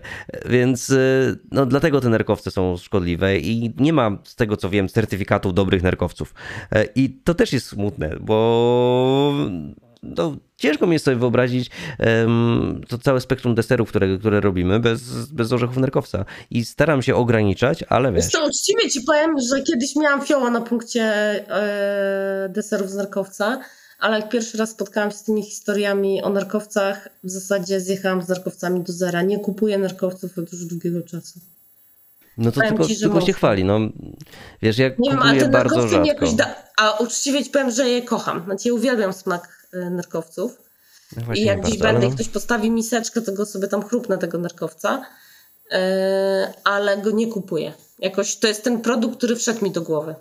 Więc y, no dlatego te nerkowce są szkodliwe i nie ma z tego co wiem certyfikatów dobrych nerkowców. E, I to też jest smutne, bo no, ciężko mi jest sobie wyobrazić um, to całe spektrum deserów, które, które robimy bez, bez orzechów nerkowca. I staram się ograniczać, ale wiesz... To uczciwie ci powiem, że kiedyś miałam fioła na punkcie e, deserów z nerkowca, ale jak pierwszy raz spotkałam się z tymi historiami o nerkowcach, w zasadzie zjechałam z nerkowcami do zera. Nie kupuję nerkowców od już długiego czasu. No to powiem tylko, ci, tylko się chwali. No, wiesz, jak nie wiem, bardzo rzadko. Jakoś da... A uczciwie ci powiem, że je kocham. Znaczy, ja uwielbiam smak E, nerkowców. No I jak gdzieś będę i no- ktoś postawi miseczkę, to go sobie tam chrupnę tego nerkowca, e, ale go nie kupuję. Jakoś to jest ten produkt, który wszedł mi do głowy.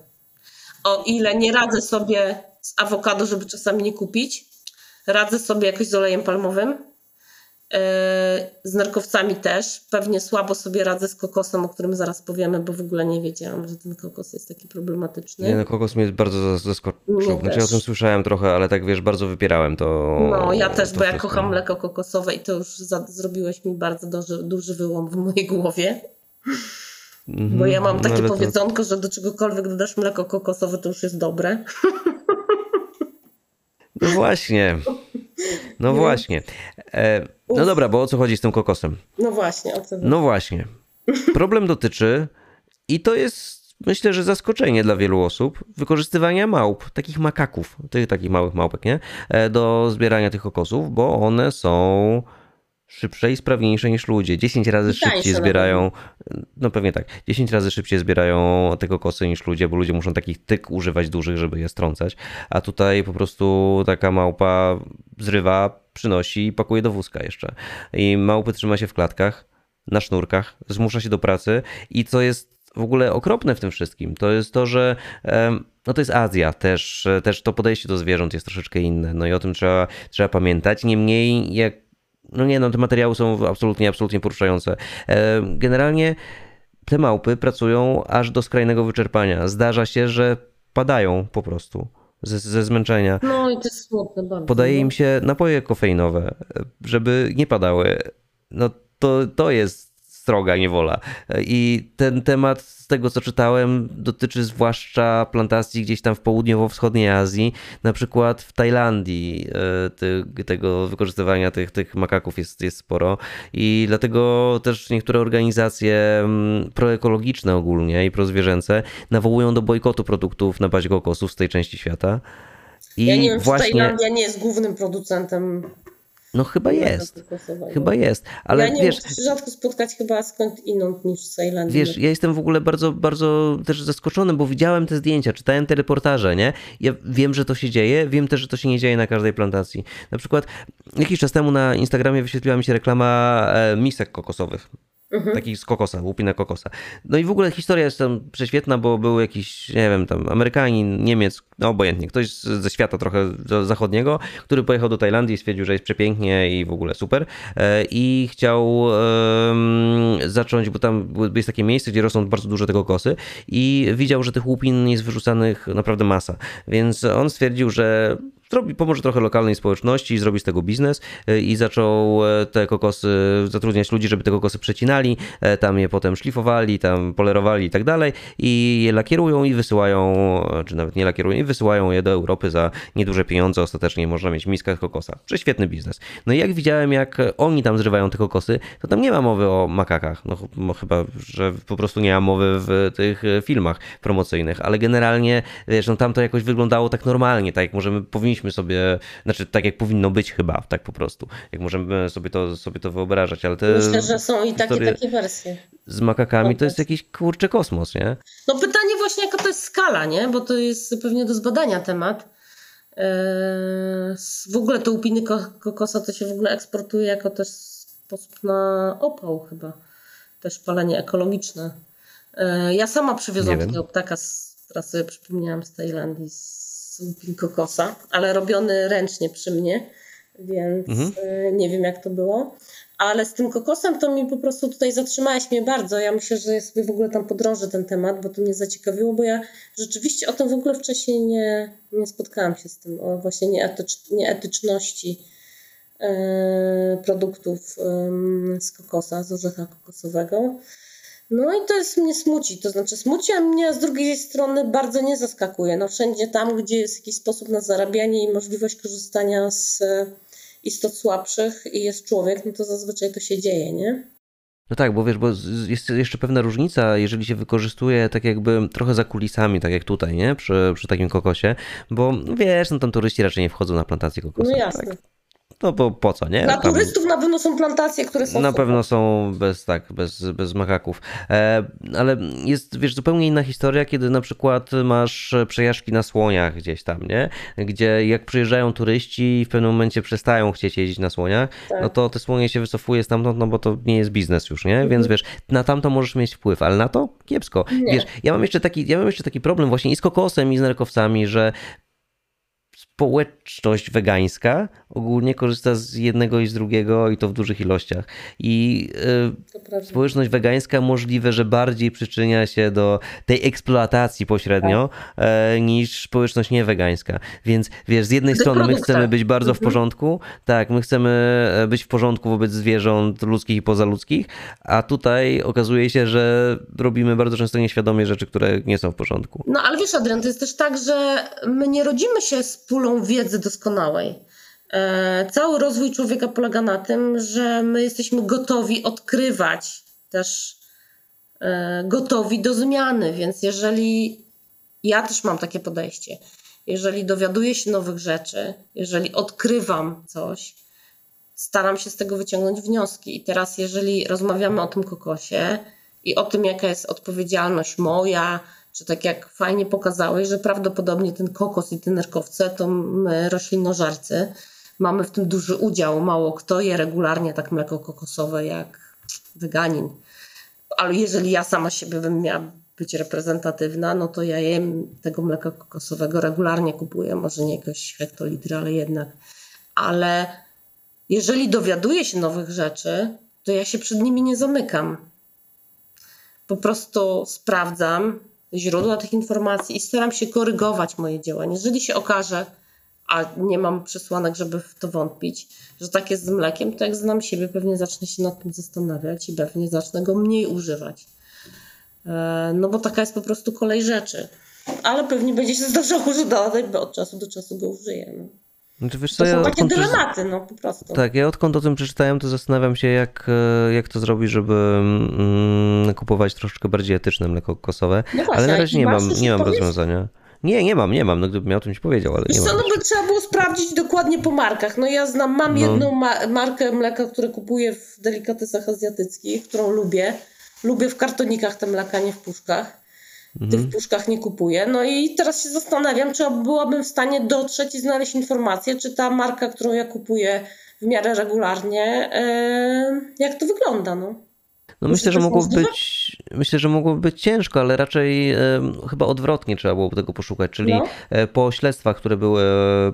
O ile nie radzę sobie z awokado, żeby czasami nie kupić, radzę sobie jakoś z olejem palmowym. Z nerkowcami też. Pewnie słabo sobie radzę z kokosem, o którym zaraz powiemy, bo w ogóle nie wiedziałam, że ten kokos jest taki problematyczny. Nie, no kokos mnie bardzo zaskoczył. Znaczy ja o tym słyszałem trochę, ale tak wiesz, bardzo wypierałem to. No, ja też, bo ja kocham mleko kokosowe i to już za, zrobiłeś mi bardzo duży, duży wyłom w mojej głowie. Mm-hmm, bo ja mam takie no, powiedzonko, to... że do czegokolwiek dodasz mleko kokosowe, to już jest dobre. No właśnie. No właśnie. E, no dobra, bo o co chodzi z tym kokosem? No właśnie, o co chodzi? No właśnie. Problem dotyczy, i to jest myślę, że zaskoczenie dla wielu osób, wykorzystywania małp, takich makaków, tych takich małych małpek, nie? E, do zbierania tych kokosów, bo one są szybsze i sprawniejsze niż ludzie. 10 razy I szybciej zbierają, no pewnie tak, 10 razy szybciej zbierają te kokosy niż ludzie, bo ludzie muszą takich tyk używać dużych, żeby je strącać, a tutaj po prostu taka małpa zrywa, przynosi i pakuje do wózka jeszcze. I małpy trzyma się w klatkach, na sznurkach, zmusza się do pracy i co jest w ogóle okropne w tym wszystkim, to jest to, że no to jest Azja, też, też to podejście do zwierząt jest troszeczkę inne, no i o tym trzeba, trzeba pamiętać. Niemniej, jak no nie, no te materiały są absolutnie, absolutnie poruszające. Generalnie te małpy pracują aż do skrajnego wyczerpania. Zdarza się, że padają po prostu ze, ze zmęczenia. No i to jest smutne bardzo. Podaje im się napoje kofeinowe, żeby nie padały. No to, to jest stroga niewola. I ten temat, z tego co czytałem, dotyczy zwłaszcza plantacji gdzieś tam w południowo-wschodniej Azji. Na przykład w Tajlandii e, ty, tego wykorzystywania tych, tych makaków jest, jest sporo. I dlatego też niektóre organizacje mm, proekologiczne ogólnie i prozwierzęce nawołują do bojkotu produktów na bazie kokosów z tej części świata. I ja nie wiem, właśnie... czy Tajlandia nie jest głównym producentem no chyba jest. Chyba jest. Ale ja nie wiesz, rzadko spotkać chyba skąd inąd niż z Tajlandii. Wiesz, ja jestem w ogóle bardzo, bardzo też zaskoczony, bo widziałem te zdjęcia, czytałem te reportaże, nie? Ja wiem, że to się dzieje, wiem też, że to się nie dzieje na każdej plantacji. Na przykład jakiś czas temu na Instagramie wyświetliła mi się reklama e, misek kokosowych. Mhm. Taki z kokosa, łupina kokosa. No i w ogóle historia jest tam prześwietna, bo był jakiś, nie wiem, tam Amerykanin, Niemiec, no obojętnie, ktoś ze świata trochę zachodniego, który pojechał do Tajlandii i stwierdził, że jest przepięknie i w ogóle super e, i chciał um, zacząć, bo tam jest takie miejsce, gdzie rosną bardzo dużo tego kosy i widział, że tych łupin jest wyrzucanych naprawdę masa, więc on stwierdził, że zrobi, pomoże trochę lokalnej społeczności, zrobi z tego biznes e, i zaczął e, te kokosy, zatrudniać ludzi, żeby te kokosy przecinali, e, tam je potem szlifowali, tam polerowali i tak dalej i je lakierują i wysyłają, czy nawet nie lakierują i wysyłają je do Europy za nieduże pieniądze, ostatecznie można mieć miskach kokosa. Prześwietny biznes. No i jak widziałem, jak oni tam zrywają te kokosy, to tam nie ma mowy o makakach, no chyba, że po prostu nie ma mowy w tych filmach promocyjnych, ale generalnie, wiesz, no tam to jakoś wyglądało tak normalnie, tak jak możemy, powinniśmy powinniśmy sobie, znaczy tak jak powinno być chyba, tak po prostu, jak możemy sobie to, sobie to wyobrażać, ale te Myślę, że są i takie, takie wersje. Z makakami to jest jakiś kurczy kosmos, nie? No pytanie właśnie jaka to jest skala, nie? Bo to jest pewnie do zbadania temat. Eee, w ogóle to łupiny kokosa to się w ogóle eksportuje jako też sposób na opał chyba. Też palenie ekologiczne. Eee, ja sama przywiozłam takiego ptaka, z, teraz sobie przypomniałam z Tajlandii, z z kokosa, ale robiony ręcznie przy mnie, więc mhm. E, nie wiem jak to było. Ale z tym kokosem to mi po prostu tutaj zatrzymałeś mnie bardzo. Ja myślę, że ja sobie w ogóle tam podrążę ten temat, bo to mnie zaciekawiło, bo ja rzeczywiście o tym w ogóle wcześniej nie, nie spotkałam się z tym, o właśnie nieetycz, nieetyczności e, produktów z kokosa, z orzecha kokosowego. No i to jest mnie smuci, to znaczy smuci, a mnie z drugiej strony bardzo nie zaskakuje. No wszędzie tam, gdzie jest jakiś sposób na zarabianie i możliwość korzystania z e, istot słabszych i jest człowiek, no to zazwyczaj to się dzieje, nie? No tak, bo wiesz, bo jest jeszcze pewna różnica, jeżeli się wykorzystuje tak jakby trochę za kulisami, tak jak tutaj, nie? Przy, przy takim kokosie, bo wiesz, no tam turyści raczej nie wchodzą na plantację kokosa. No jasne. Tak? No bo po co, nie? Dla Tam... turystów na pewno są plantacje, które są. Na super. pewno są bez tak, bez, bez makaków. E, ale jest, wiesz, zupełnie inna historia, kiedy na przykład masz przejażdżki na słoniach gdzieś tam, nie? Gdzie jak przyjeżdżają turyści i w pewnym momencie przestają chcieć jeździć na słoniach, tak. no to te słonie się wycofuje stamtąd, no bo to nie jest biznes już, nie? Mhm. Więc wiesz, na tamto możesz mieć wpływ, ale na to kiepsko. Nie. Wiesz, ja mam jeszcze taki, ja mam jeszcze taki problem właśnie i z kokosem, i z nerkowcami, że społeczność wegańska ogólnie korzysta z jednego i z drugiego i to w dużych ilościach. I y, społeczność wegańska możliwe, że bardziej przyczynia się do tej eksploatacji pośrednio tak. y, niż społeczność niewegańska. Więc wiesz, z jednej do strony my chcemy być bardzo mhm. w porządku, tak, my chcemy e, być w porządku wobec zwierząt ludzkich i pozaludzkich, a tutaj okazuje się, że robimy bardzo często nieświadomie rzeczy, które nie są w porządku. No ale wiesz, Adrian, to jest też tak, że my nie rodzimy się z wiedzy doskonałej. E, cały rozwój człowieka polega na tym, że my jesteśmy gotowi odkrywać, też e, gotowi do zmiany. Więc jeżeli ja też mam takie podejście, jeżeli dowiaduję się nowych rzeczy, jeżeli odkrywam coś, staram się z tego wyciągnąć wnioski. I teraz, jeżeli rozmawiamy o tym kokosie i o tym, jaka jest odpowiedzialność moja, czy tak jak fajnie pokazałeś, że prawdopodobnie ten kokos i te nerkowce to my roślinożercy mamy w tym duży udział. Mało kto je regularnie tak mleko kokosowe jak weganin. Ale jeżeli ja sama siebie bym miała być reprezentatywna, no to ja jem tego mleka kokosowego regularnie kupuję, może nie jakieś hektolitry, ale jednak. Ale jeżeli dowiaduję się nowych rzeczy, to ja się przed nimi nie zamykam. Po prostu sprawdzam źródła tych informacji i staram się korygować moje działania. Jeżeli się okaże, a nie mam przesłanek, żeby w to wątpić, że tak jest z mlekiem, to jak znam siebie, pewnie zacznę się nad tym zastanawiać i pewnie zacznę go mniej używać. E, no bo taka jest po prostu kolej rzeczy. Ale pewnie będzie się zdarzało, że dalej, od czasu do czasu go użyję. Znaczy, wiesz, to są ja takie dylematy, no po prostu. Tak, ja odkąd o tym przeczytałem, to zastanawiam się, jak, e, jak to zrobić, żeby mm, kupować troszeczkę bardziej etyczne mleko kokosowe. No właśnie, ale na razie nie mam, nie mam rozwiązania. Nie, nie mam, nie mam, no gdybym miał, to ci powiedział, ale Wiesz nie co, mam. no by trzeba było sprawdzić dokładnie po markach. No ja znam, mam no. jedną ma markę mleka, które kupuję w delikatesach azjatyckich, którą lubię. Lubię w kartonikach te mleka, nie w puszkach. Mhm. Tych puszkach nie kupuję. No i teraz się zastanawiam, czy byłabym w stanie dotrzeć i znaleźć informację, czy ta marka, którą ja kupuję w miarę regularnie, yy, jak to wygląda. No. No myślę, że mogłoby być, myślę, że mogłoby być ciężko, ale raczej e, chyba odwrotnie trzeba było tego poszukać, czyli no. E, po śledztwach, które były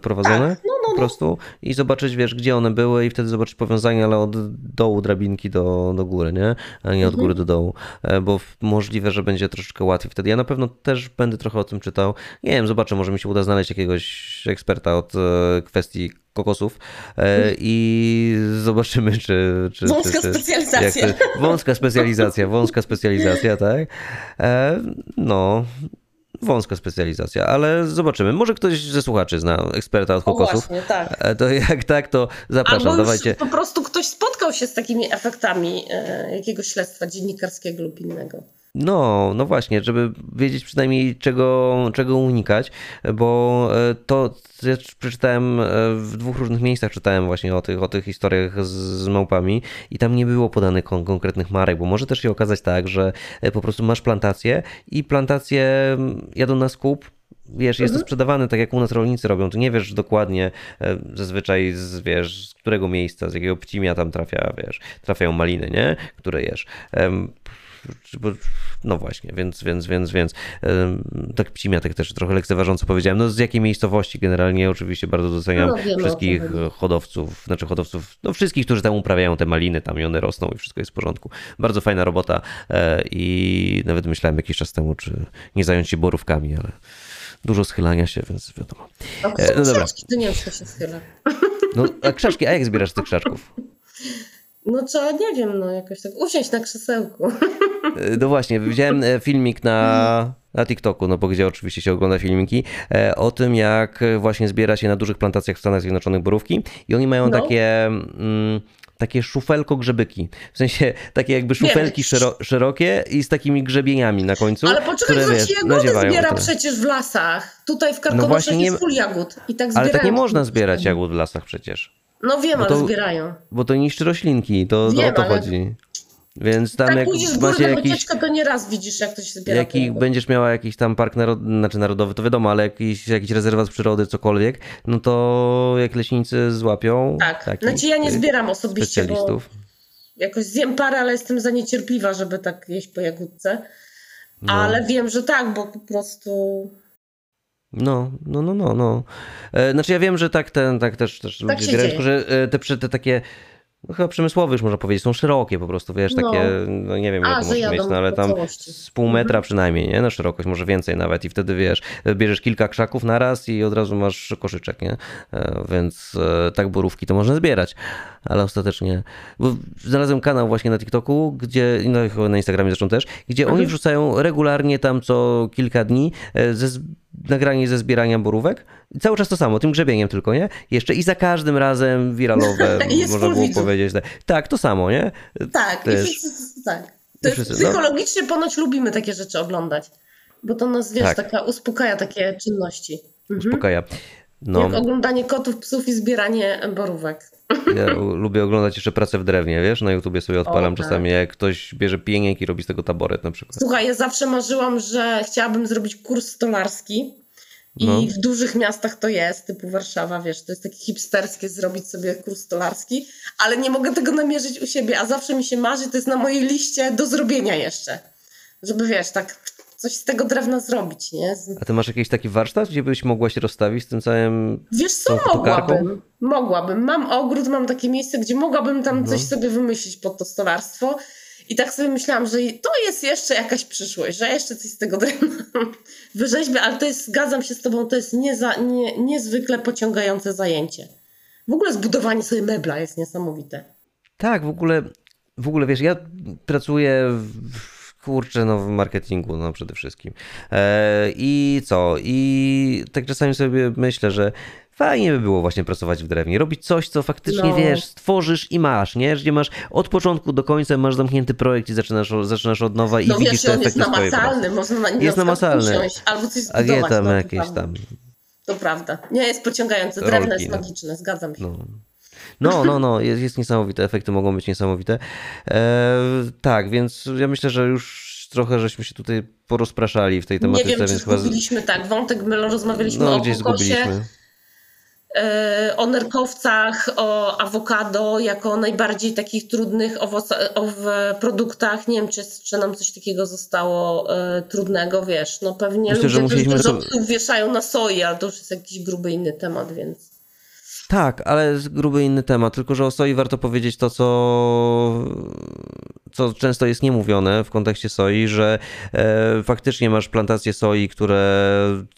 prowadzone tak. no, no, po no. prostu i zobaczyć, wiesz, gdzie one były i wtedy zobaczyć powiązanie, ale od dołu drabinki do, do góry, nie? A nie od mhm. góry do dołu, e, bo możliwe, że będzie troszeczkę łatwiej wtedy. Ja na pewno też będę trochę o tym czytał. Nie wiem, zobaczę, może mi się uda znaleźć jakiegoś eksperta od e, kwestii kokosów e, i zobaczymy, czy... czy wąska czy, czy, specjalizacja. To, wąska specjalizacja, wąska specjalizacja, tak? E, no, wąska specjalizacja, ale zobaczymy. Może ktoś ze słuchaczy zna eksperta od kokosów. O właśnie, tak. E, to jak tak, to zapraszam, Albo dawajcie. po prostu ktoś spotkał się z takimi efektami jakiegoś śledztwa dziennikarskiego lub innego. No, no właśnie, żeby wiedzieć przynajmniej czego, czego unikać, bo e, to ja przeczytałem e, w dwóch różnych miejscach, czytałem właśnie o tych, o tych historiach z, z małpami i tam nie było podanych kon konkretnych marek, bo może też się okazać tak, że e, po prostu masz plantację i plantacje jadą na skup, wiesz, jest to mhm. sprzedawane tak jak u nas rolnicy robią, to nie wiesz dokładnie zazwyczaj z, wiesz, z którego miejsca, z jakiego pcimia tam trafia, wiesz, trafiają maliny, nie? Które jesz no właśnie, więc, więc, więc, więc tak pcimiatek też trochę lekceważąco powiedziałem. No z jakiej miejscowości generalnie oczywiście bardzo doceniam no, wszystkich hodowców, znaczy hodowców, no wszystkich, którzy tam uprawiają te maliny, tam i one rosną i wszystko jest w porządku. Bardzo fajna robota e, i nawet myślałem jakiś czas temu, czy nie zająć się borówkami, ale dużo schylania się, więc wiadomo. No, no dobra. to nie wiem, się schyla. No, a krzaczki, a jak zbierasz tych krzaczków? No trzeba, nie wiem, no jakoś tak usiąść na krzesełku. E, no właśnie, widziałem e, filmik na, na TikToku, no bo gdzie oczywiście się ogląda filmiki, e, o tym jak właśnie zbiera się na dużych plantacjach w Stanach Zjednoczonych borówki i oni mają no. takie... Mm, takie szufelko-grzebyki. W sensie takie jakby szufelki szero, szerokie i z takimi grzebieniami na końcu. Ale poczekaj, które, wiesz, jagody zbiera przecież w lasach. Tutaj w Karkonoszach no jest full jagód. I tak ale tak nie można zbierać jagód w lasach przecież. No wiem, to, ale zbierają. Bo to niszczy roślinki, to, wiem, o to ale... chodzi. Więc tam tak jak pójdziesz macie jakiś, to nie raz widzisz, jak to się zbiera. Jaki będziesz miała jakiś tam park narod, znaczy narodowy, to wiadomo, ale jakiś, jakiś rezerwat przyrody, cokolwiek, no to jak leśnicy złapią. Tak, takich, znaczy ja nie zbieram osobiście, bo jakoś zjem parę, ale jestem za niecierpliwa, żeby tak jeść po jagódce. No. Ale wiem, że tak, bo po prostu No, no, no, no, no. E, znaczy ja wiem, że tak ten, tak też, też Tak ludzie grają, że e, te, te takie no chyba przemysłowe już można powiedzieć, są szerokie po prostu, wiesz, No. takie, no nie wiem A, ile to że może mieć, no ale tam całości. z pół metra przynajmniej, nie, na szerokość, może więcej nawet i wtedy wiesz, bierzesz kilka krzaków na raz i od razu masz koszyczek, nie, E, więc e, tak borówki to można zbierać, ale ostatecznie, bo znalazłem kanał właśnie na TikToku, gdzie, no na Instagramie zresztą też, gdzie oni wrzucają regularnie tam co kilka dni e, ze, z- nagranie ze zbierania borówek. Cały czas to samo, tym grzebieniem tylko, nie? Jeszcze i za każdym razem wiralowe, można było powiedzieć. Tak. tak, to samo, nie? Tak, i Też. wszyscy, tak. To wszyscy, no. psychologicznie ponoć lubimy takie rzeczy oglądać, bo to nas, wiesz, Tak. taka uspokaja takie czynności. Mhm. Uspokaja. No, Jak oglądanie kotów, psów i zbieranie borówek. ja lubię oglądać jeszcze pracę w drewnie, wiesz? Na YouTubie sobie odpalam O, tak. czasami, jak ktoś bierze pieniek i robi z tego taboret na przykład. Słuchaj, ja zawsze marzyłam, że chciałabym zrobić kurs stolarski. I No. w dużych miastach to jest, typu Warszawa, wiesz, to jest takie hipsterskie zrobić sobie kurs stolarski, ale nie mogę tego namierzyć u siebie, a zawsze mi się marzy, to jest na mojej liście do zrobienia jeszcze. Żeby, wiesz, tak coś z tego drewna zrobić, nie? Z... A ty masz jakiś taki warsztat, gdzie byś mogła się rozstawić z tym całym... Wiesz co, mogłabym. Mogłabym. Mam ogród, mam takie miejsce, gdzie mogłabym tam coś sobie wymyślić pod to stolarstwo. I tak sobie myślałam, że to jest jeszcze jakaś przyszłość, że jeszcze coś z tego wyrzeźbię, ale to jest, zgadzam się z tobą, to jest nie, niezwykle pociągające zajęcie. W ogóle zbudowanie sobie mebla jest niesamowite. Tak, w ogóle, w ogóle wiesz, ja pracuję w, kurczę, no w marketingu no przede wszystkim. E, I co? I tak czasami sobie myślę, że fajnie by było właśnie pracować w drewnie, robić coś, co faktycznie No. wiesz, stworzysz i masz, nie? Gdzie masz od początku do końca masz zamknięty projekt i zaczynasz, zaczynasz od nowa i No widzisz wiesz, te on jest efekty namacalny, można na nim Jest namacalny. usiąść albo coś A zbudować. nie tam no, jakieś tam To prawda. Nie, jest pociągające. Drewno Rolki, jest no. magiczne, zgadzam się. No. No, no, no, jest, jest niesamowite, efekty mogą być niesamowite. E, tak, więc ja myślę, że już trochę żeśmy się tutaj porozpraszali w tej Nie tematyce, wiem, czy chyba zgubiliśmy tak. Wątek my rozmawialiśmy no, o gdzieś kokosie, zgubiliśmy. E, o nerkowcach, o awokado jako najbardziej takich trudnych owoc- o, w produktach. Nie wiem, czy, czy nam coś takiego zostało e, trudnego, wiesz. No pewnie Myślę, że ludzie musieliśmy też dużo to- wieszają na soi, ale to już jest jakiś gruby inny temat, więc... Tak, ale gruby inny temat, tylko że o soi warto powiedzieć to, co, co często jest niemówione w kontekście soi, że e, faktycznie masz plantacje soi, które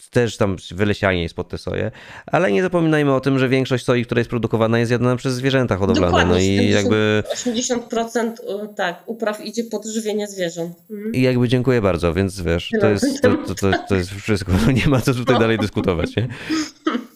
też tam wylesianie jest pod te soje, ale nie zapominajmy o tym, że większość soi, która jest produkowana jest jadana przez zwierzęta hodowlane, Dokładnie, no i 70, jakby... 80% e, tak, upraw idzie pod żywienie zwierząt. Mhm. I jakby dziękuję bardzo, więc wiesz, to jest, to, to, to, to jest wszystko. No nie ma co tutaj dalej dyskutować, nie?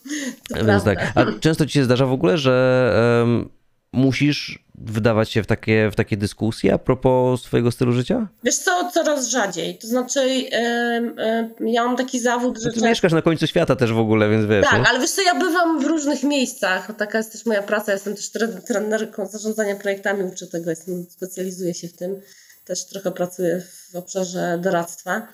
Więc prawda. tak. A często ci się zdarza w ogóle, że em, musisz wdawać się w takie, w takie dyskusje a propos swojego stylu życia? Wiesz co, coraz rzadziej. To znaczy, em, em, ja mam taki zawód, że Ty mieszkasz na końcu świata też w ogóle, więc wiesz. Tak, nie? ale wiesz co, ja bywam w różnych miejscach. Taka jest też moja praca. Jestem też tre- trenerką zarządzania projektami, uczę tego, jestem, specjalizuję się w tym. Też trochę pracuję w obszarze doradztwa.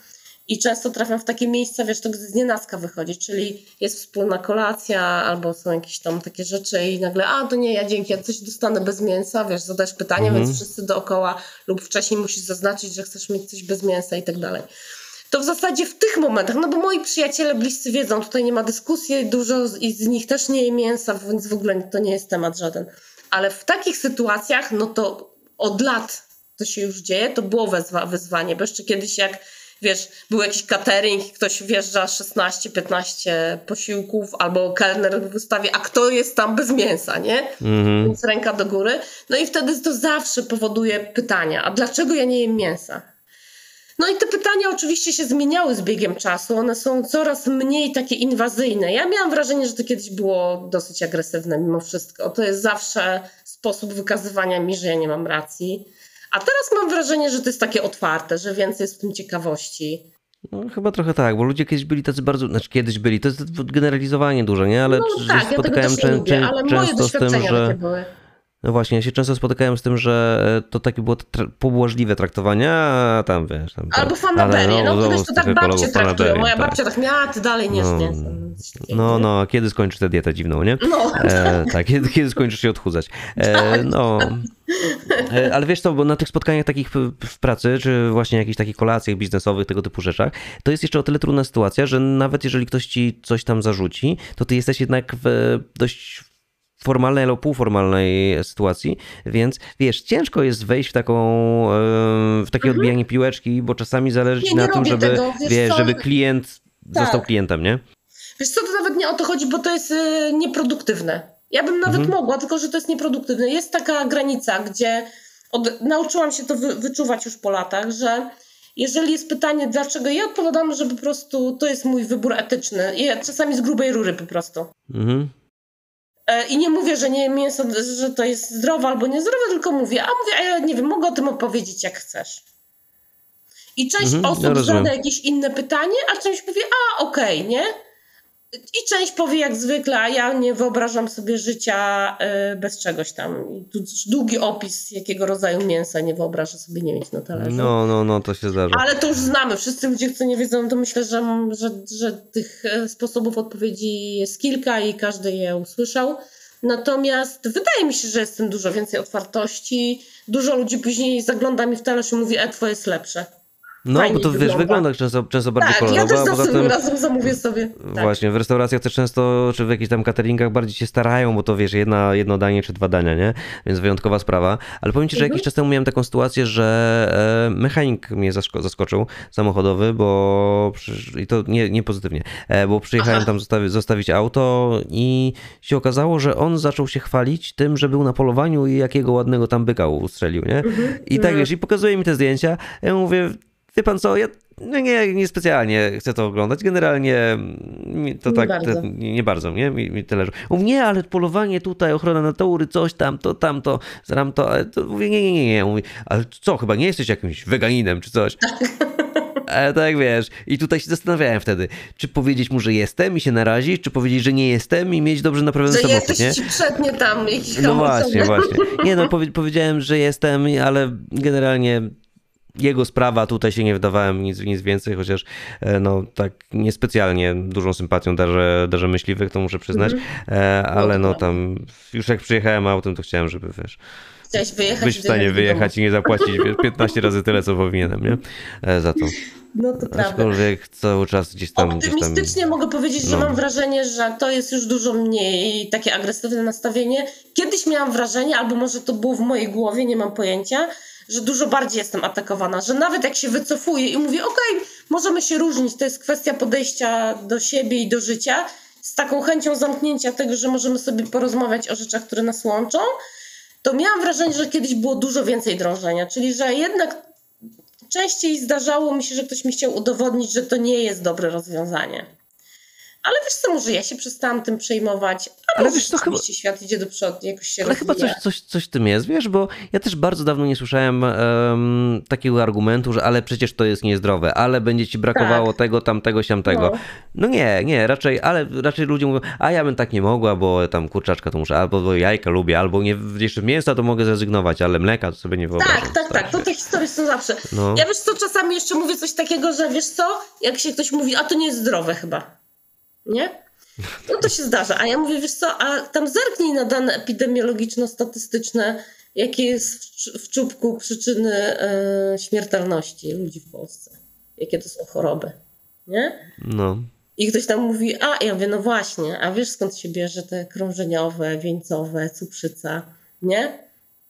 I często trafiam w takie miejsca, wiesz, to z nienacka wychodzi, czyli jest wspólna kolacja, albo są jakieś tam takie rzeczy i nagle, a to nie, ja dzięki, ja coś dostanę bez mięsa, wiesz, zadajesz pytanie, Mhm. więc wszyscy dookoła lub wcześniej musisz zaznaczyć, że chcesz mieć coś bez mięsa i tak dalej to w zasadzie w tych momentach, no bo moi przyjaciele bliscy wiedzą, tutaj nie ma dyskusji, dużo z, i z nich też nie je mięsa, więc w ogóle to nie jest temat żaden. Ale w takich sytuacjach, no to od lat to się już dzieje, to było wezwa, wyzwanie, bo jeszcze kiedyś jak, wiesz, był jakiś catering, ktoś wjeżdża 16-15 posiłków, albo kelner wystawi, a kto jest tam bez mięsa, nie? Mhm. Więc ręka do góry. No i wtedy to zawsze powoduje pytania, a dlaczego ja nie jem mięsa? No i te pytania oczywiście się zmieniały z biegiem czasu. One są coraz mniej takie inwazyjne. Ja miałam wrażenie, że to kiedyś było dosyć agresywne mimo wszystko. To jest zawsze sposób wykazywania mi, że ja nie mam racji. A teraz mam wrażenie, że to jest takie otwarte, że więcej jest w tym ciekawości. No, chyba trochę tak, bo ludzie kiedyś byli tacy bardzo, znaczy kiedyś byli, to jest generalizowanie duże, nie? Ale No tak, ja spotykałem czę- lubię, ale moje często z tym, doświadczenia że... były. No właśnie, ja się często spotykałem z tym, że e, to takie było tra- pobłażliwe traktowanie, a tam wiesz... Tam, Albo tam, fanaberie. No, znowu kiedyś z to tak babcie traktują. Moja tak. babcia tak miała, ty dalej nie No, no, No, no, kiedy skończysz tę dietę dziwną, nie? No. E, tak, kiedy, kiedy skończysz się odchudzać. E, Tak. no. E, ale wiesz co, bo na tych spotkaniach takich w, w pracy, czy właśnie jakichś takich kolacjach biznesowych, tego typu rzeczach, to jest jeszcze o tyle trudna sytuacja, że nawet jeżeli ktoś ci coś tam zarzuci, to ty jesteś jednak w dość formalnej albo półformalnej sytuacji, więc wiesz, ciężko jest wejść w taką, e, w takie odbijanie piłeczki, bo czasami zależy ci Mhm. Na tym, żeby, tego, wiesz żeby klient Tak. został klientem, nie? Wiesz co, to nawet nie o to chodzi, bo to jest y, nieproduktywne. Ja bym nawet Mhm. mogła, tylko że to jest nieproduktywne. Jest taka granica, gdzie od, nauczyłam się to wy, wyczuwać już po latach, że jeżeli jest pytanie dlaczego, ja odpowiadam, że po prostu to jest mój wybór etyczny. Ja czasami z grubej rury po prostu. Mhm. E, I nie mówię, że nie mięso, że to jest zdrowe albo niezdrowe, tylko mówię, a mówię, a ja nie wiem, mogę o tym opowiedzieć jak chcesz. I część Mhm, osób ja zada jakieś inne pytanie, a część powie, a okej, nie? I część powie jak zwykle, a ja nie wyobrażam sobie życia y, bez czegoś tam. Długi opis, jakiego rodzaju mięsa nie wyobrażę sobie nie mieć na talerzu. No, no, no, to się zdarza. Ale to już znamy. Wszyscy ludzie, którzy nie wiedzą, to myślę, że, że, że tych e, sposobów odpowiedzi jest kilka i każdy je usłyszał. Natomiast wydaje mi się, że jest w tym dużo więcej otwartości. Dużo ludzi później zagląda mi w talerz i mówi, e, twoje jest lepsze. No, bo to wiesz, wygląda. wygląda często, często bardziej tak, ja kolorowo, też a poza następnym tym razem zamówię sobie. Tak. właśnie w restauracjach też często, czy w jakichś tam cateringach bardziej się starają, bo to wiesz, jedna, jedno danie czy dwa dania, nie? Więc wyjątkowa sprawa. Ale powiem ci, że Mhm. jakiś czas temu miałem taką sytuację, że e, mechanik mnie zasko- zaskoczył, samochodowy, bo i to nie, nie pozytywnie, e, bo przyjechałem Aha. tam zostawi, zostawić auto i się okazało, że on zaczął się chwalić tym, że był na polowaniu i jakiego ładnego tam byka ustrzelił, nie? I tak wiesz, i pokazuje mi te zdjęcia, ja mówię, wie pan co, ja no nie, nie specjalnie chcę to oglądać, generalnie mm, to Nie tak, bardzo. te- nie, nie bardzo, nie, mi, mi tyle, że Mówi, nie, ale polowanie tutaj, ochrona natury, coś tam, to, tamto, zaram to, ale to mówię, nie, nie, nie, nie, mówi, ale co, chyba nie jesteś jakimś weganinem czy coś. Ale tak wiesz, i tutaj się zastanawiałem wtedy, czy powiedzieć mu, że jestem i się narazić, czy powiedzieć, że nie jestem i mieć dobrze naprawiony Że samochód, jesteś nie? przednie tam No właśnie, właśnie. Nie no, powie, powiedziałem, że jestem, ale generalnie jego sprawa, tutaj się nie wdawałem nic, nic więcej, chociaż e, no tak niespecjalnie dużą sympatią darzę, darzę myśliwych, to muszę przyznać, e, ale no tam już jak przyjechałem autem, to chciałem, żeby wiesz, Chciałeś wyjechać. być w stanie domu. wyjechać i nie zapłacić wiesz, 15 razy tyle, co powinienem, nie? E, za to. No to prawda. Aczkolwiek cały czas gdzieś tam... Gdzieś tam Optymistycznie mogę powiedzieć, że no. mam wrażenie, że to jest już dużo mniej takie agresywne nastawienie. Kiedyś miałam wrażenie, albo może to było w mojej głowie, nie mam pojęcia, że dużo bardziej jestem atakowana, że nawet jak się wycofuję i mówię, okej, możemy się różnić, to jest kwestia podejścia do siebie i do życia, z taką chęcią zamknięcia tego, że możemy sobie porozmawiać o rzeczach, które nas łączą, to miałam wrażenie, że kiedyś było dużo więcej drążenia, czyli że jednak częściej zdarzało mi się, że ktoś mi chciał udowodnić, że to nie jest dobre rozwiązanie. Ale wiesz co, może ja się przestałam tym przejmować, Ale wiesz co, chyba- świat idzie do przodu, jakoś się Ale chyba rozwija. coś, coś, coś w tym jest, wiesz, bo ja też bardzo dawno nie słyszałem em, takiego argumentu, że ale przecież to jest niezdrowe, ale będzie ci brakowało Tak. tego, tamtego, siamtego. No. No. nie, nie, raczej, ale raczej ludzie mówią, a ja bym tak nie mogła, bo tam kurczaczka to muszę, albo bo jajka lubię, albo nie, jeszcze mięsa to mogę zrezygnować, ale mleka to sobie nie wyobrażam. Tak, tak, tak, to te historie są zawsze. No. Ja wiesz co, czasami jeszcze mówię coś takiego, że wiesz co, jak się ktoś mówi, a to nie jest zdrowe chyba, nie? No to się zdarza, a ja mówię, wiesz co, a tam zerknij na dane epidemiologiczno-statystyczne, jakie jest w, czu- w czubku przyczyny e, śmiertelności ludzi w Polsce. Jakie to są choroby, nie? No. I ktoś tam mówi, a ja mówię, no właśnie, a wiesz skąd się bierze te krążeniowe, wieńcowe, cukrzyca, nie?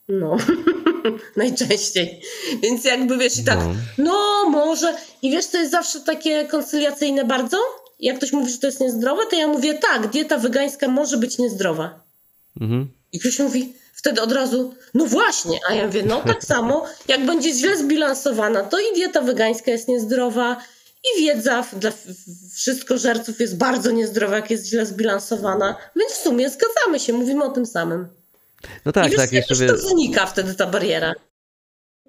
No, najczęściej. Więc jakby wiesz i tak, No. no może. I wiesz, to jest zawsze takie koncyliacyjne bardzo. Jak ktoś mówi, że to jest niezdrowe, to ja mówię, tak, dieta wegańska może być niezdrowa. Mhm. I ktoś mówi wtedy od razu, no właśnie, a ja mówię, no tak samo, jak będzie źle zbilansowana, to i dieta wegańska jest niezdrowa, i wiedza dla w- w- wszystkożerców jest bardzo niezdrowa, jak jest źle zbilansowana, więc w sumie zgadzamy się, mówimy o tym samym. No I tak, wiesz, tak, jeszcze to znika wtedy ta bariera.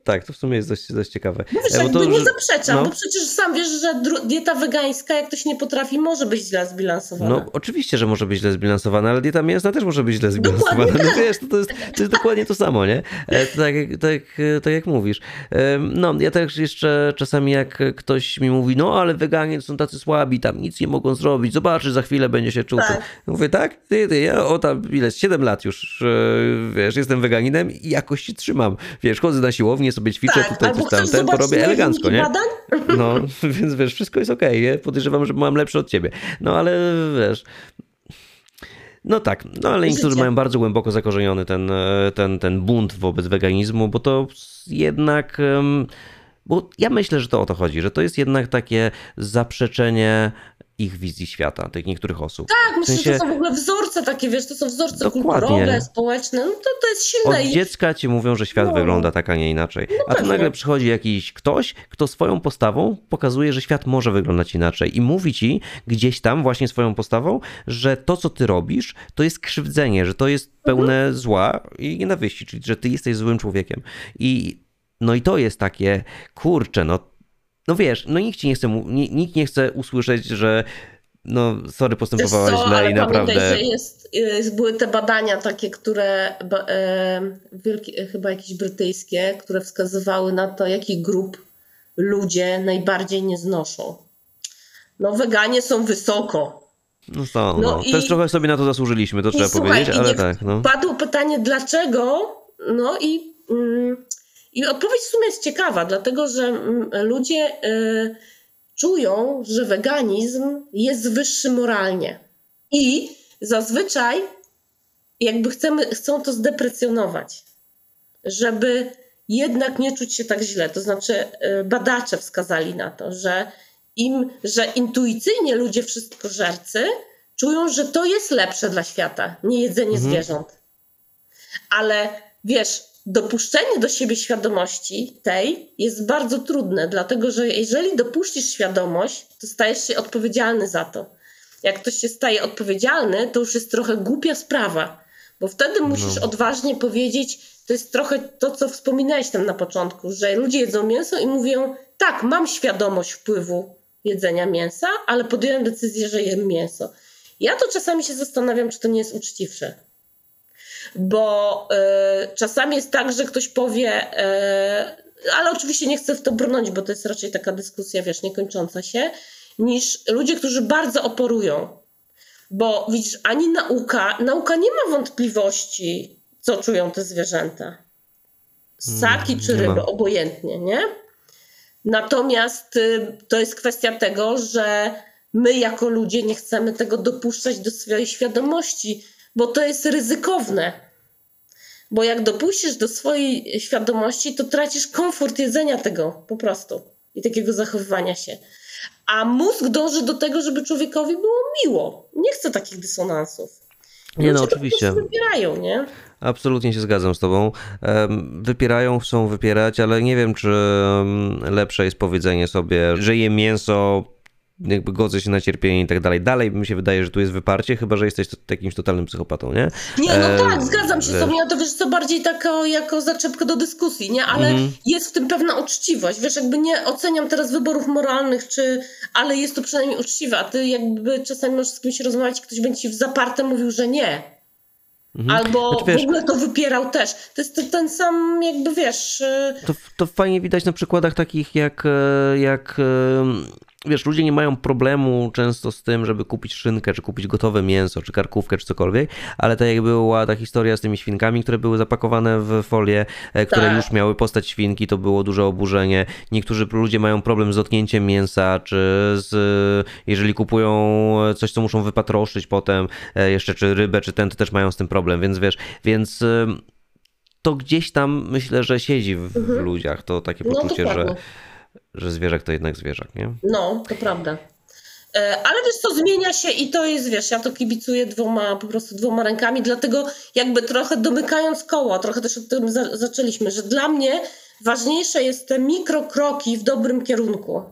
Tak, to w sumie jest dość, dość ciekawe. Mówisz, e, jakby to, nie że- zaprzeczam, no. bo przecież sam wiesz, że dieta wegańska, jak ktoś nie potrafi, może być źle zbilansowana. No oczywiście, że może być źle zbilansowana, ale dieta mięsna też może być źle zbilansowana. Dokładnie No wiesz, to, to, jest, to jest dokładnie to samo, nie? Tak, jak- tak, tak jak mówisz. No, ja też jeszcze czasami jak ktoś mi mówi, no ale weganie są tacy słabi, tam nic nie mogą zrobić, zobaczy, za chwilę będzie się czuł. Tak. Mówię, tak? Ty, ty, ja o tam, ile, 7 lat już, e, wiesz, jestem weganinem i jakoś się trzymam. Wiesz, chodzę na siłownię, sobie ćwiczę tak, tutaj, coś robię moje elegancko, nie? badań? No, więc wiesz, wszystko jest okej, nie? Podejrzewam, że mam lepsze od ciebie. No ale wiesz. No tak, no ale niektórzy Życie. mają bardzo głęboko zakorzeniony ten, e, ten, ten bunt wobec weganizmu, bo to jednak. Bo ja myślę, że to o to chodzi, że to jest jednak takie zaprzeczenie ich wizji świata, tych niektórych osób. Tak, myślę, W sensie- że to są w ogóle wzorce takie, wiesz, to są wzorce Dokładnie. kulturowe, społeczne, no to, to jest Od silne i dziecka ci mówią, że świat No. wygląda tak, a nie inaczej. A tu pewnie. nagle przychodzi jakiś ktoś, kto swoją postawą pokazuje, że świat może wyglądać inaczej. I mówi ci gdzieś tam, właśnie swoją postawą, że to, co ty robisz, to jest krzywdzenie, że to jest pełne zła i nienawiści, czyli że ty jesteś złym człowiekiem. I no i to jest takie, kurczę, no, no wiesz, no nikt ci nie chce, nikt nie chce usłyszeć, że no sorry, postępowałaś co, źle ale i pamiętaj, naprawdę... że jest, jest, były te badania takie, które ba, e, wielkie, chyba jakieś brytyjskie, które wskazywały na to, jaki grup ludzie najbardziej nie znoszą. No weganie są wysoko. No to, No no, i- też trochę sobie na to zasłużyliśmy, to trzeba słuchaj, powiedzieć, ale tak, no. Padło pytanie dlaczego, no i, mm, i odpowiedź w sumie jest ciekawa, dlatego że mm, ludzie y, czują, że weganizm jest wyższy moralnie i zazwyczaj jakby chcemy, chcą to zdeprecjonować, żeby jednak nie czuć się tak źle. To znaczy y, badacze wskazali na to, że im, że intuicyjnie ludzie wszystkożercy czują, że to jest lepsze dla świata, nie jedzenie Mhm. zwierząt. Ale wiesz, dopuszczenie do siebie świadomości tej jest bardzo trudne, dlatego że jeżeli dopuścisz świadomość, to stajesz się odpowiedzialny za to. Jak ktoś się staje odpowiedzialny, to już jest trochę głupia sprawa, bo wtedy musisz odważnie powiedzieć, to jest trochę to, co wspominałeś tam na początku, że ludzie jedzą mięso i mówią, tak, mam świadomość wpływu jedzenia mięsa, ale podjąłem decyzję, że jem mięso. Ja to czasami się zastanawiam, czy to nie jest uczciwsze. Bo y, czasami jest tak, że ktoś powie, y, ale oczywiście nie chcę w to brnąć, bo to jest raczej taka dyskusja, wiesz, niekończąca się, niż ludzie, którzy bardzo oporują. Bo widzisz, ani nauka, nauka nie ma wątpliwości, co czują te zwierzęta. Ssaki czy nie ma. ryby, obojętnie, nie? Natomiast y, to jest kwestia tego, że my jako ludzie nie chcemy tego dopuszczać do swojej świadomości, bo to jest ryzykowne. Bo jak dopuścisz do swojej świadomości, to tracisz komfort jedzenia tego po prostu i takiego zachowywania się. A mózg dąży do tego, żeby człowiekowi było miło. Nie chce takich dysonansów. Nie no, Ludzie oczywiście. prostu wybierają, nie? Absolutnie się zgadzam z tobą. Wypierają, chcą wypierać, ale nie wiem, czy lepsze jest powiedzenie sobie, że je mięso, jakby godzę się na cierpienie i tak dalej. Dalej mi się wydaje, że tu jest wyparcie, chyba, że jesteś jakimś totalnym psychopatą, nie? Nie, no E, tak, zgadzam się z tobą. Ja to wiesz co, bardziej tako, jako zaczepkę do dyskusji, nie? Ale Mhm. jest w tym pewna uczciwość. Wiesz, jakby nie oceniam teraz wyborów moralnych, czy, ale jest to przynajmniej uczciwe. A ty jakby czasami możesz z kimś rozmawiać, ktoś będzie ci w zaparte mówił, że nie. Albo Znaczy, wiesz- w ogóle to wypierał też. To jest to- ten sam, jakby wiesz. y, To, to fajnie widać na przykładach takich jak, e, jak wiesz, ludzie nie mają problemu często z tym, żeby kupić szynkę, czy kupić gotowe mięso, czy karkówkę, czy cokolwiek, ale tak jak była ta historia z tymi świnkami, które były zapakowane w folię, e, które Tak. już miały postać świnki, to było duże oburzenie. Niektórzy ludzie mają problem z dotknięciem mięsa, czy z, jeżeli kupują coś, co muszą wypatroszyć potem, e, jeszcze czy rybę, czy ten, to też mają z tym problem, więc wiesz, więc to gdzieś tam myślę, że siedzi w, w ludziach to takie No, poczucie, że, dokładnie. Że zwierzak to jednak zwierzak, nie? No, to prawda. E, Ale wiesz co, zmienia się i to jest, wiesz, ja to kibicuję dwoma, po prostu dwoma rękami, dlatego jakby trochę domykając koło, trochę też od tym za zaczęliśmy, że dla mnie ważniejsze jest te mikrokroki w dobrym kierunku.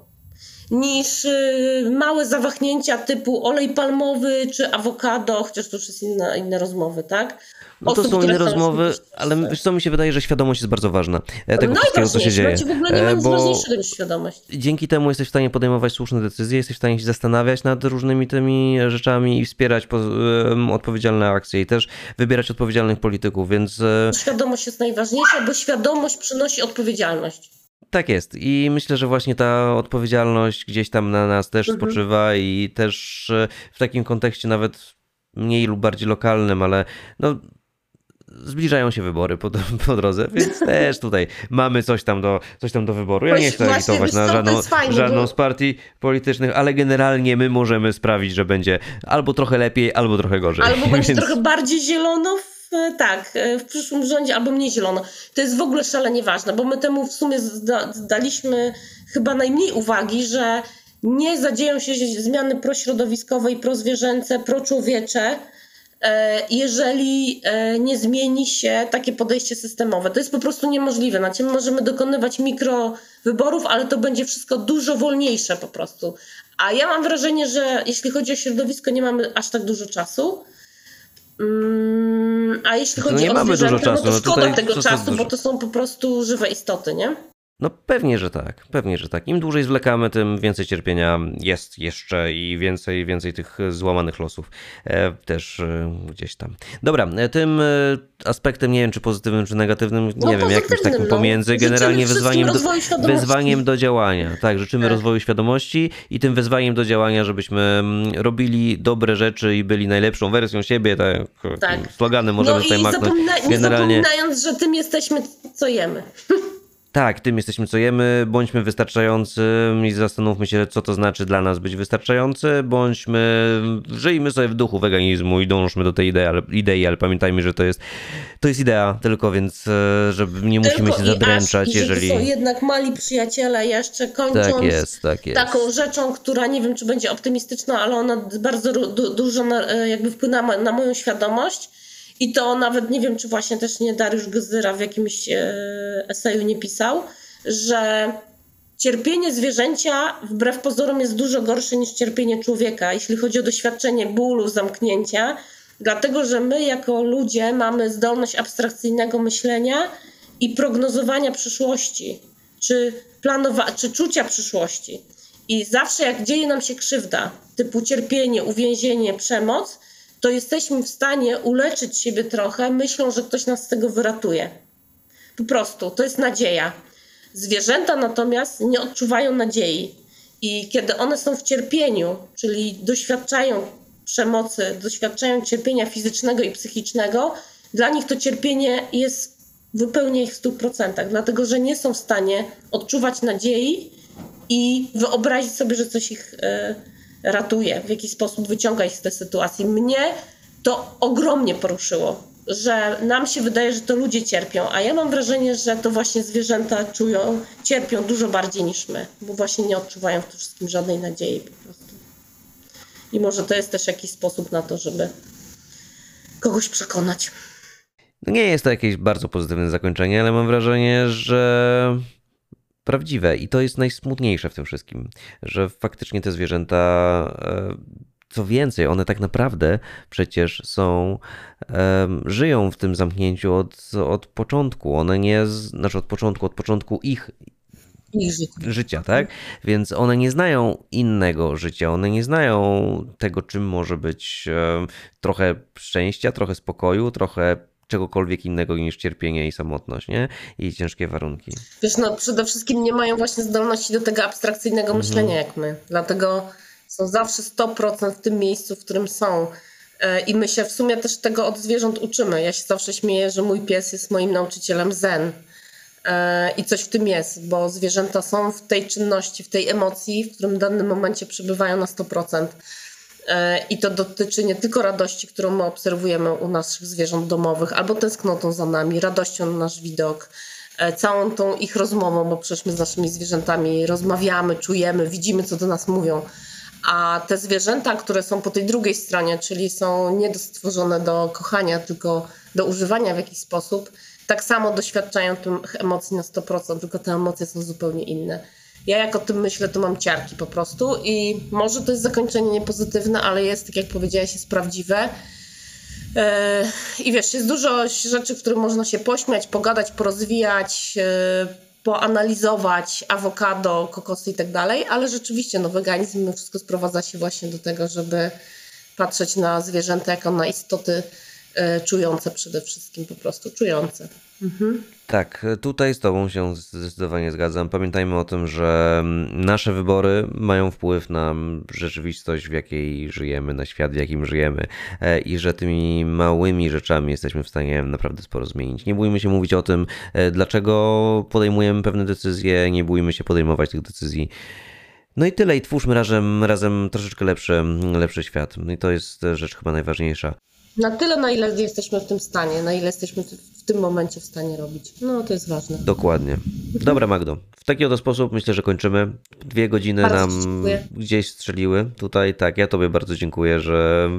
niż y, małe zawahnięcia typu olej palmowy czy awokado, chociaż to już jest inne, inne rozmowy, tak? No to są inne rozmowy, ale wiesz co, mi się wydaje, że świadomość jest bardzo ważna e, tego wszystkiego, co się dzieje. w ogóle nie ma e, nic bo ważniejszego niż świadomość. Dzięki temu jesteś w stanie podejmować słuszne decyzje, jesteś w stanie się zastanawiać nad różnymi tymi rzeczami i wspierać po, odpowiedzialne akcje i też wybierać odpowiedzialnych polityków, więc... E, świadomość jest najważniejsza, bo świadomość przynosi odpowiedzialność. Tak jest i myślę, że właśnie ta odpowiedzialność gdzieś tam na nas też mhm. spoczywa i też w takim kontekście nawet mniej lub bardziej lokalnym, ale no zbliżają się wybory po, po drodze, więc też tutaj mamy coś tam do, coś tam do wyboru. Ja nie chcę agitować na żadną, fajne, żadną bo... z partii politycznych, ale generalnie my możemy sprawić, że będzie albo trochę lepiej, albo trochę gorzej. Albo będzie więc... trochę bardziej zielono tak, w przyszłym rządzie, albo mniej zielono. To jest w ogóle szalenie ważne, bo my temu w sumie daliśmy chyba najmniej uwagi, że nie zadzieją się zmiany prośrodowiskowe i prozwierzęce, proczłowiecze, E, jeżeli e, nie zmieni się takie podejście systemowe. To jest po prostu niemożliwe. Znaczy, my możemy dokonywać mikrowyborów, ale to będzie wszystko dużo wolniejsze po prostu. A ja mam wrażenie, że jeśli chodzi o środowisko, nie mamy aż tak dużo czasu. Mm, a jeśli chodzi no o mamy zwierzęta, no to szkoda no tego czasu, bo to są po prostu żywe istoty, nie? No pewnie, że tak, pewnie, że tak. Im dłużej zwlekamy, tym więcej cierpienia jest jeszcze i więcej, więcej tych złamanych losów e, też e, gdzieś tam. Dobra, e, tym aspektem, nie wiem czy pozytywnym, czy negatywnym, nie no, wiem, jakimś takim no. pomiędzy, generalnie wyzwaniem do, wyzwaniem do działania. Tak, życzymy tak. rozwoju świadomości i tym wyzwaniem do działania, żebyśmy mm, robili dobre rzeczy i byli najlepszą wersją siebie, tak, tak. slogany możemy no tutaj machnąć. Zapomina- generalnie... Nie zapominając, że tym jesteśmy, co jemy. Tak, tym jesteśmy co jemy, bądźmy wystarczający i zastanówmy się, co to znaczy dla nas być wystarczający, bądźmy, żyjmy sobie w duchu weganizmu i dążmy do tej idei, ale, idei, ale pamiętajmy, że to jest, to jest idea tylko, więc e, żeby nie musimy tylko się zadręczać, aż, jeżeli... To są jednak mali przyjaciele jeszcze kończąc tak jest, tak jest. taką rzeczą, która nie wiem, czy będzie optymistyczna, ale ona bardzo du dużo na, e, jakby wpłynęła na moją świadomość, i to nawet nie wiem, czy właśnie też nie Dariusz Gzyra w jakimś e, eseju nie pisał, że cierpienie zwierzęcia wbrew pozorom jest dużo gorsze niż cierpienie człowieka, jeśli chodzi o doświadczenie bólu, zamknięcia, dlatego że my jako ludzie mamy zdolność abstrakcyjnego myślenia i prognozowania przyszłości, czy, planowa- czy czucia przyszłości. I zawsze jak dzieje nam się krzywda, typu cierpienie, uwięzienie, przemoc, to jesteśmy w stanie uleczyć siebie trochę, myślą, że ktoś nas z tego wyratuje. Po prostu, to jest nadzieja. Zwierzęta natomiast nie odczuwają nadziei. I kiedy one są w cierpieniu, czyli doświadczają przemocy, doświadczają cierpienia fizycznego i psychicznego, dla nich to cierpienie jest wypełnia ich w 100%, dlatego że nie są w stanie odczuwać nadziei i wyobrazić sobie, że coś ich. Yy, ratuje, w jakiś sposób wyciąga ich z tej sytuacji. Mnie to ogromnie poruszyło, że nam się wydaje, że to ludzie cierpią, a ja mam wrażenie, że to właśnie zwierzęta czują, cierpią dużo bardziej niż my, bo właśnie nie odczuwają w tym wszystkim żadnej nadziei po prostu. I może to jest też jakiś sposób na to, żeby kogoś przekonać. Nie jest to jakieś bardzo pozytywne zakończenie, ale mam wrażenie, że prawdziwe i to jest najsmutniejsze w tym wszystkim, że faktycznie te zwierzęta, e, co więcej, one tak naprawdę przecież są, żyją w tym zamknięciu od, od początku. One nie, znaczy od początku, od początku ich życia. tak? Więc one nie znają innego życia, one nie znają tego, czym może być trochę szczęścia, trochę spokoju, trochę czegokolwiek innego niż cierpienie i samotność, nie? I ciężkie warunki. Wiesz, no przede wszystkim nie mają właśnie zdolności do tego abstrakcyjnego mhm. myślenia jak my. Dlatego są zawsze 100% w tym miejscu, w którym są. E, I my się w sumie też tego od zwierząt uczymy. Ja się zawsze śmieję, że mój pies jest moim nauczycielem zen. E, I coś w tym jest, bo zwierzęta są w tej czynności, w tej emocji, w którym w danym momencie przebywają na 100%. E, I to dotyczy nie tylko radości, którą my obserwujemy u naszych zwierząt domowych, albo tęsknotą za nami, radością na nasz widok, e, całą tą ich rozmową, bo przecież my z naszymi zwierzętami rozmawiamy, czujemy, widzimy, co do nas mówią. A te zwierzęta, które są po tej drugiej stronie, czyli są nie stworzone do kochania, tylko do używania w jakiś sposób, tak samo doświadczają tych emocji na 100%, tylko te emocje są zupełnie inne. Ja jak o tym myślę, to mam ciarki po prostu i może to jest zakończenie niepozytywne, ale jest, tak jak powiedziałaś, jest prawdziwe. E, I wiesz, jest dużo rzeczy, w których można się pośmiać, pogadać, porozwijać, e, poanalizować awokado, kokosy i tak dalej, ale rzeczywiście no, weganizm wszystko sprowadza się właśnie do tego, żeby patrzeć na zwierzęta jako na istoty czujące przede wszystkim, po prostu czujące. Mhm. Tak, tutaj z Tobą się zdecydowanie zgadzam. Pamiętajmy o tym, że nasze wybory mają wpływ na rzeczywistość, w jakiej żyjemy, na świat, w jakim żyjemy e, i że tymi małymi rzeczami jesteśmy w stanie naprawdę sporo zmienić. Nie bójmy się mówić o tym, e, dlaczego podejmujemy pewne decyzje, nie bójmy się podejmować tych decyzji. No i tyle, i twórzmy razem, razem troszeczkę lepszy, lepszy świat. No i to jest rzecz chyba najważniejsza. Na tyle, na ile jesteśmy w tym stanie, na ile jesteśmy w tym momencie w stanie robić. No, to jest ważne. Dokładnie. Dobra, Magdo. W taki oto sposób myślę, że kończymy. Dwie godziny bardzo nam gdzieś strzeliły. Tutaj tak, ja Tobie bardzo dziękuję, że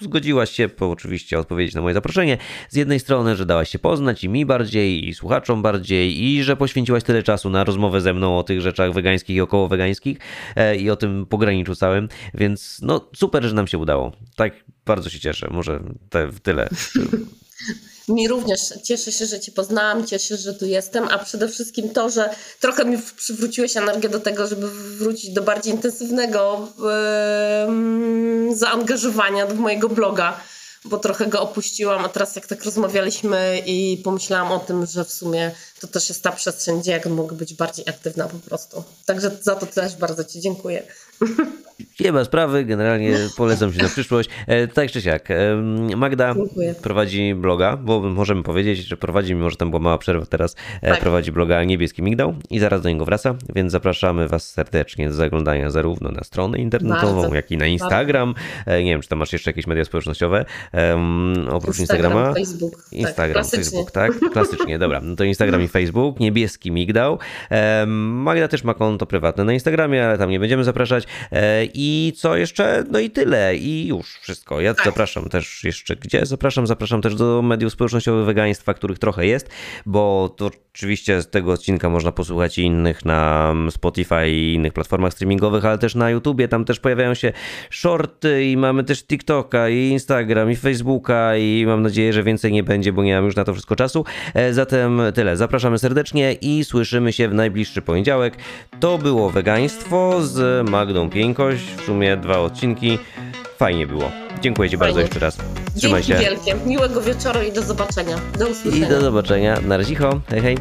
zgodziłaś się po oczywiście odpowiedzieć na moje zaproszenie. Z jednej strony, że dałaś się poznać i mi bardziej, i słuchaczom bardziej, i że poświęciłaś tyle czasu na rozmowę ze mną o tych rzeczach wegańskich i około wegańskich e, i o tym pograniczu całym, więc no super, że nam się udało. Tak, bardzo się cieszę. Może te, tyle. Mi również cieszę się, że Cię poznałam, cieszę się, że tu jestem, a przede wszystkim to, że trochę mi przywróciłeś energię do tego, żeby wrócić do bardziej intensywnego yy, zaangażowania w mojego bloga, bo trochę go opuściłam, a teraz jak tak rozmawialiśmy i pomyślałam o tym, że w sumie to też jest ta przestrzeń, gdzie jak mogę być bardziej aktywna po prostu. Także za to też bardzo Ci dziękuję. Nie ma sprawy, generalnie polecam się na przyszłość. E, tak czy siak, e, Magda Dziękuję. prowadzi bloga, bo możemy powiedzieć, że prowadzi, mimo że tam była mała przerwa teraz, e, tak. prowadzi bloga Niebieski Migdał i zaraz do niego wraca, więc zapraszamy Was serdecznie do zaglądania zarówno na stronę internetową, Bardzo. jak i na Instagram. Bardzo. Nie wiem, czy tam masz jeszcze jakieś media społecznościowe oprócz Instagram, Instagrama. Facebook. Tak, Instagram, tak, Facebook, tak? Klasycznie, dobra. No to Instagram Facebook, Niebieski Migdał. Magda też ma konto prywatne na Instagramie, ale tam nie będziemy zapraszać. I co jeszcze? No i tyle. I już wszystko. Ja tak. zapraszam też jeszcze gdzie? Zapraszam, zapraszam też do mediów społecznościowych wegaństwa, których trochę jest, bo to oczywiście z tego odcinka można posłuchać i innych na Spotify i innych platformach streamingowych, ale też na YouTubie. Tam też pojawiają się shorty i mamy też TikToka i Instagram i Facebooka i mam nadzieję, że więcej nie będzie, bo nie mam już na to wszystko czasu. E, zatem tyle. Zapraszamy serdecznie i słyszymy się w najbliższy poniedziałek. To było wegaństwo z Magdą Pieńkoś. W sumie dwa odcinki. Fajnie było. Dziękuję Ci Fajnie. bardzo jeszcze raz. Trzymaj Dzięki się. wielkie. Miłego wieczoru i do zobaczenia. Do usłyszenia. I do zobaczenia. Na razie. Hej, hej.